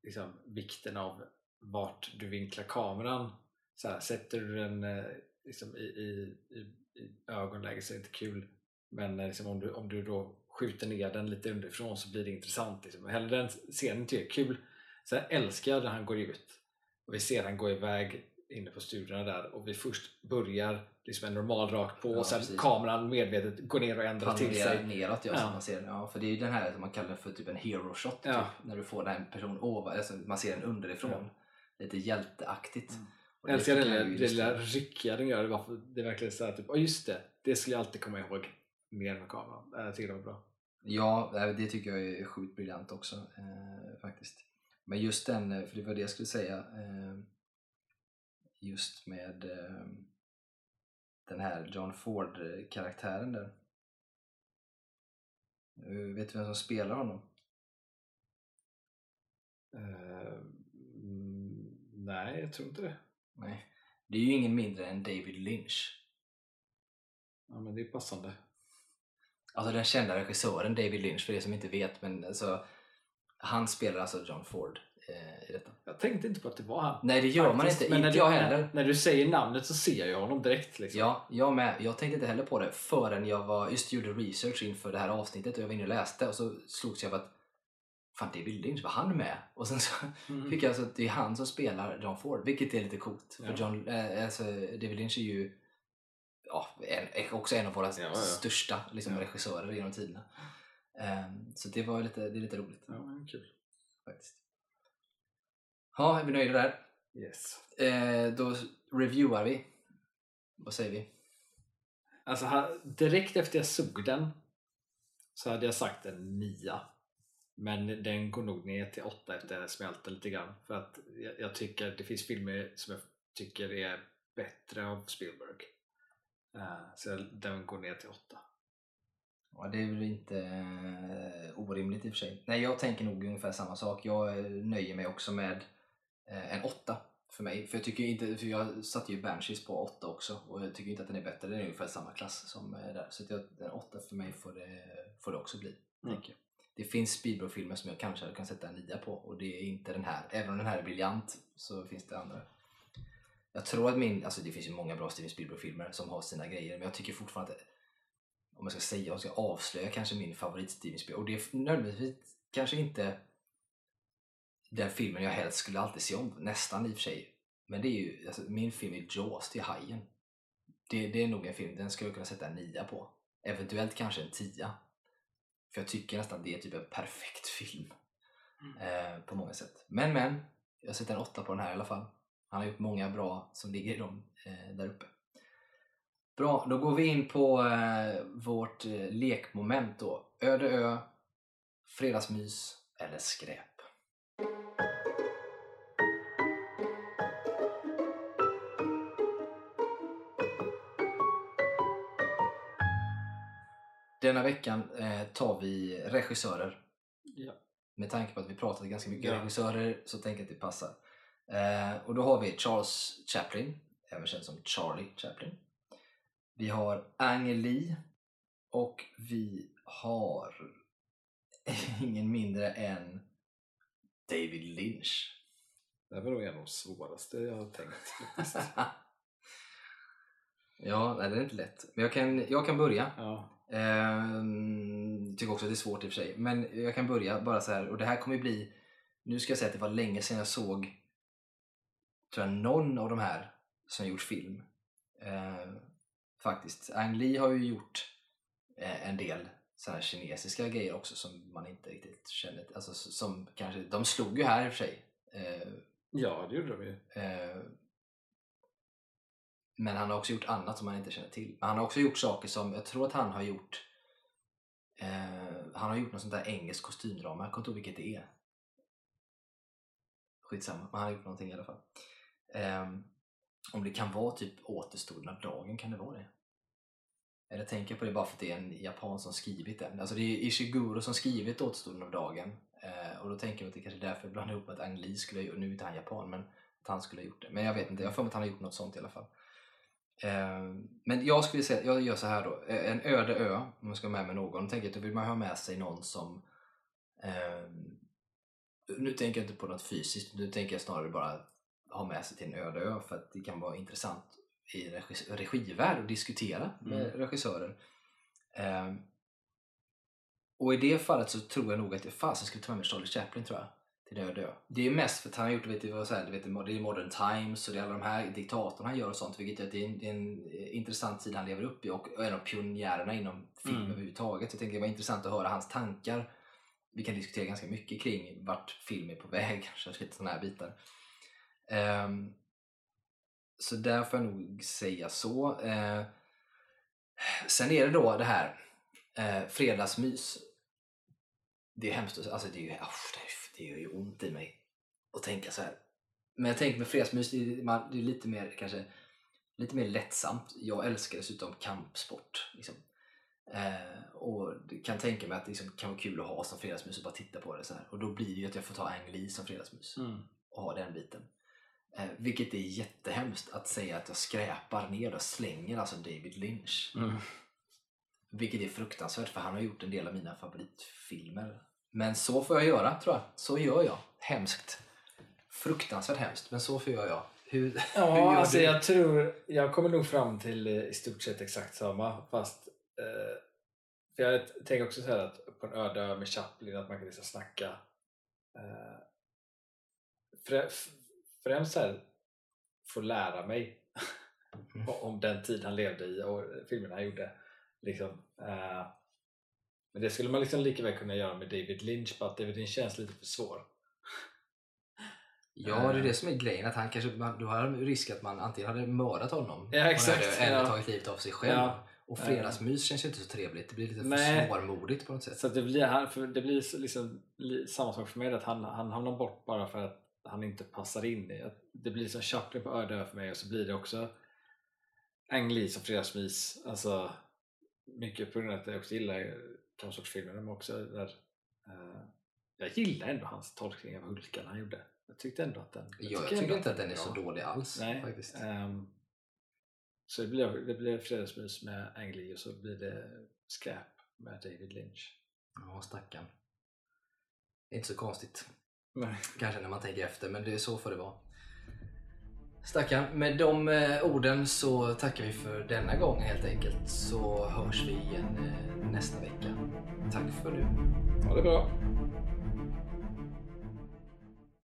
liksom, vikten av vart du vinklar kameran. Så här, sätter du den eh, liksom, i, i, i, i ögonläge så är det inte kul. Men eh, liksom, om, du, om du då skjuter ner den lite underifrån så blir det intressant. Liksom. Hellre den scenen tycker jag är kul. Sen älskar jag när han går ut och vi ser han gå iväg inne på studion där och vi först börjar liksom en normal rakt på Ja, och sen precis. kameran medvetet går ner och ändrar till sig. neråt ja, Ja. som man ser. Ja, för det är ju den här som man kallar för typ en hero shot. Ja. Typ, när du får den person ovan, alltså man ser den underifrån. Ja. Lite hjälteaktigt. Mm. Jag älskar tycker lilla, ryckiga den gör. Det, var, det är verkligen så här, typ, oh just det, det skulle jag alltid komma ihåg mer med kameran. Jag tycker det var bra. Ja, det tycker jag är sjukt briljant också eh, faktiskt. Men just den, eh, för det var det jag skulle säga, eh, just med eh, den här John Ford-karaktären där. Eh, vet du vem som spelar honom? Mm, nej, jag tror inte det. Nej. Det är ju ingen mindre än David Lynch. Ja, men det är passande. Alltså den kända regissören David Lynch, för er som inte vet, men alltså, han spelar alltså John Ford eh, i detta. Jag tänkte inte på att det var han. Nej, det gör man Faktiskt, inte. men Inte när jag du, heller. När, du säger namnet så ser jag honom direkt. Liksom. Ja, jag med. Jag tänkte inte heller på det förrän jag var, just gjorde research inför det här avsnittet och jag var inne och läste och så slogs jag av att Fan, David Lynch, var han med? Och sen så Mm. fick jag alltså att det är han som spelar John Ford, vilket är lite coolt. Ja. För John, eh, alltså, David Lynch är ju ja, en, är också en av våra Ja, ja. största liksom, regissörer genom tiderna. Ehm, så det var lite, det är lite roligt Ja, kul. faktiskt. Ja, är vi nöjda där? Yes. Eh, då reviewar vi. Vad säger vi? Alltså, direkt efter jag såg den så hade jag sagt en nia. Men den går nog ner till åtta efter att jag smälter lite grann. För att jag, jag tycker det finns filmer som jag tycker är bättre av Spielberg. Eh, så den går ner till åtta. Ja, det är väl inte eh, orimligt i och för sig. Nej, jag tänker nog ungefär samma sak. Jag eh, nöjer mig också med en åtta för mig. För jag tycker inte, för jag satte ju Banshees på åtta också och jag tycker inte att den är bättre. Den är ungefär samma klass som eh, där. Så att jag, en åtta för mig får det, får det också bli. Mm. Det finns Spielberg-filmer som jag kanske kunnat sätta en nia på och det är inte den här. Även om den här är briljant så finns det andra. Jag tror att min, alltså det finns ju många bra Steven Spielberg-filmer som har sina grejer men jag tycker fortfarande att om jag ska säga, om jag ska avslöja kanske min favorit Steven Spielberg och det är nödvändigtvis kanske inte den filmen jag helst skulle alltid se om, nästan i och för sig. Men det är ju, alltså, min film är Jaws till Hajen. Det, det är nog en film, den skulle jag kunna sätta en nia på. Eventuellt kanske en tia. För jag tycker nästan det är typ en perfekt film. Eh, på många sätt. Men men, jag sätter en åtta på den här i alla fall. Han har gjort många bra som ligger i dem eh, där uppe. Bra, då går vi in på eh, vårt eh, lekmoment då. Öde ö, fredagsmys eller skräp. Denna veckan eh, tar vi regissörer. Ja. Med tanke på att vi pratat ganska mycket Ja. regissörer så tänker jag att det passar. Eh, och då har vi Charles Chaplin, även känd som Charlie Chaplin. Vi har Ang Lee och vi har ingen mindre än David Lynch. Det var nog en av de svåraste jag har tänkt. faktiskt. ja, nej, det är inte lätt. Men jag kan, jag kan börja. ja. Ehm, tycker också att det är svårt i och för sig. Men jag kan börja bara så här. Och det här kommer ju bli... Nu ska jag säga att det var länge sedan jag såg tror jag, någon av de här som gjort film. Ehm, faktiskt. Ang Lee har ju gjort eh, en del så här kinesiska grejer också som man inte riktigt känner. Alltså som kanske... De slog ju här i och för sig. Ehm, ja, det gjorde de ju. Eh, Men han har också gjort annat som man inte känner till. Men han har också gjort saker som, jag tror att han har gjort eh, Han har gjort något sånt där engelskt kostymdrama, jag kommer inte ihåg vilket det är. Skitsamma, men han har gjort någonting i alla fall. Eh, om det kan vara typ återstoden av dagen, kan det vara det? Eller tänker jag på det bara för att det är en japan som skrivit den. Alltså det är Ishiguro som skrivit Återstoden av dagen. Eh, och då tänker jag att det kanske är därför jag blandar ihop med att Ang Lee skulle ha gjort, nu är inte han japan, men att han skulle ha gjort det. Men jag vet inte, jag har för mig att han har gjort något sånt i alla fall. Eh, men jag skulle säga, jag gör så här då. Eh, en öde ö, om man ska ha med mig någon, då tänker jag att då vill man ha med sig någon som eh, nu tänker jag inte på något fysiskt, nu tänker jag snarare bara ha med sig till en öde ö för att det kan vara intressant i regi- regivärld och diskutera med Mm. regissörer. Eh, och i det fallet så tror jag nog att jag fasen skulle ta med mig Charlie Chaplin tror jag. Till öde ö. Det är mest för att han har gjort, vet du, vad så här, du vet, det är Modern Times och det är alla de här diktatorn han gör och sånt. Vilket är, det är en, det är en intressant tid han lever upp i och är en av pionjärerna inom film Mm. överhuvudtaget. Jag tänkte det var intressant att höra hans tankar. Vi kan diskutera ganska mycket kring vart film är på väg, kanske lite sådana här bitar. Ehm, så där får jag nog säga så. Eh, sen är det då det här eh, fredagsmys. Det är hemskt, alltså det, är ju, usch, det, är- det gör ju ont i mig att tänka så här. Men jag tänker med fredagsmys, det är, det är lite mer kanske lite mer lättsamt. Jag älskar dessutom kampsport. Liksom. Eh, och kan tänka mig att det liksom kan vara kul att ha som fredagsmys och bara titta på det så här. Och då blir det ju att jag får ta Ang Lee som fredagsmys Mm. och ha den biten. Eh, vilket är jättehemskt att säga att jag skräpar ner och slänger alltså David Lynch. Mm. Vilket är fruktansvärt för han har gjort en del av mina favoritfilmer. Men så får jag göra tror jag. Så gör jag. Hemskt. Fruktansvärt hemskt, men så får jag göra. Hur, hur Ja, gör alltså du? jag tror, jag kommer nog fram till eh, i stort sett exakt samma fast eh, för jag tänker också så att på en öde ö med Chaplin att man kan liksom snacka eh, främst så här få lära mig Mm. om den tid han levde i och filmerna han gjorde. Liksom, eh, men det skulle man liksom lika väl kunna göra med David Lynch, bara att David Lynch känns lite för svår. Ja, det är det som är grejen. Att han kanske, man, då har risk att man antingen hade mördat honom Ja, exakt, öde, eller ja. tagit livet av sig själv. Ja. Och fredagsmys känns ju inte så trevligt. Det blir lite för Nej. svårmodigt på något sätt. Så det blir, för det blir liksom, li- samma sak för mig, att han, han hamnar bort bara för att han inte passar in i. Det blir som Chaplin på öde för mig och så blir det också Ang Lee som fredagsmys. Alltså, mycket på grund av att jag också gillar kampsportsfilmerna men också där eh, jag gillar ändå hans tolkning av Hulkan han gjorde. Jag tyckte ändå att den... Jag, ändå tycker inte att den är bra. så dålig alls Nej, faktiskt. ehm, så det blir, det blir fredagsmys med Ang Lee och så blir det skräp med David Lynch. Ja, stackarn. Inte så konstigt. Nej. Kanske när man tänker efter, men det är så får det vara. Stackarn, med de eh, orden så tackar vi för denna gång helt enkelt. Så hörs vi igen eh, nästa vecka. Tack för nu. Ha det bra!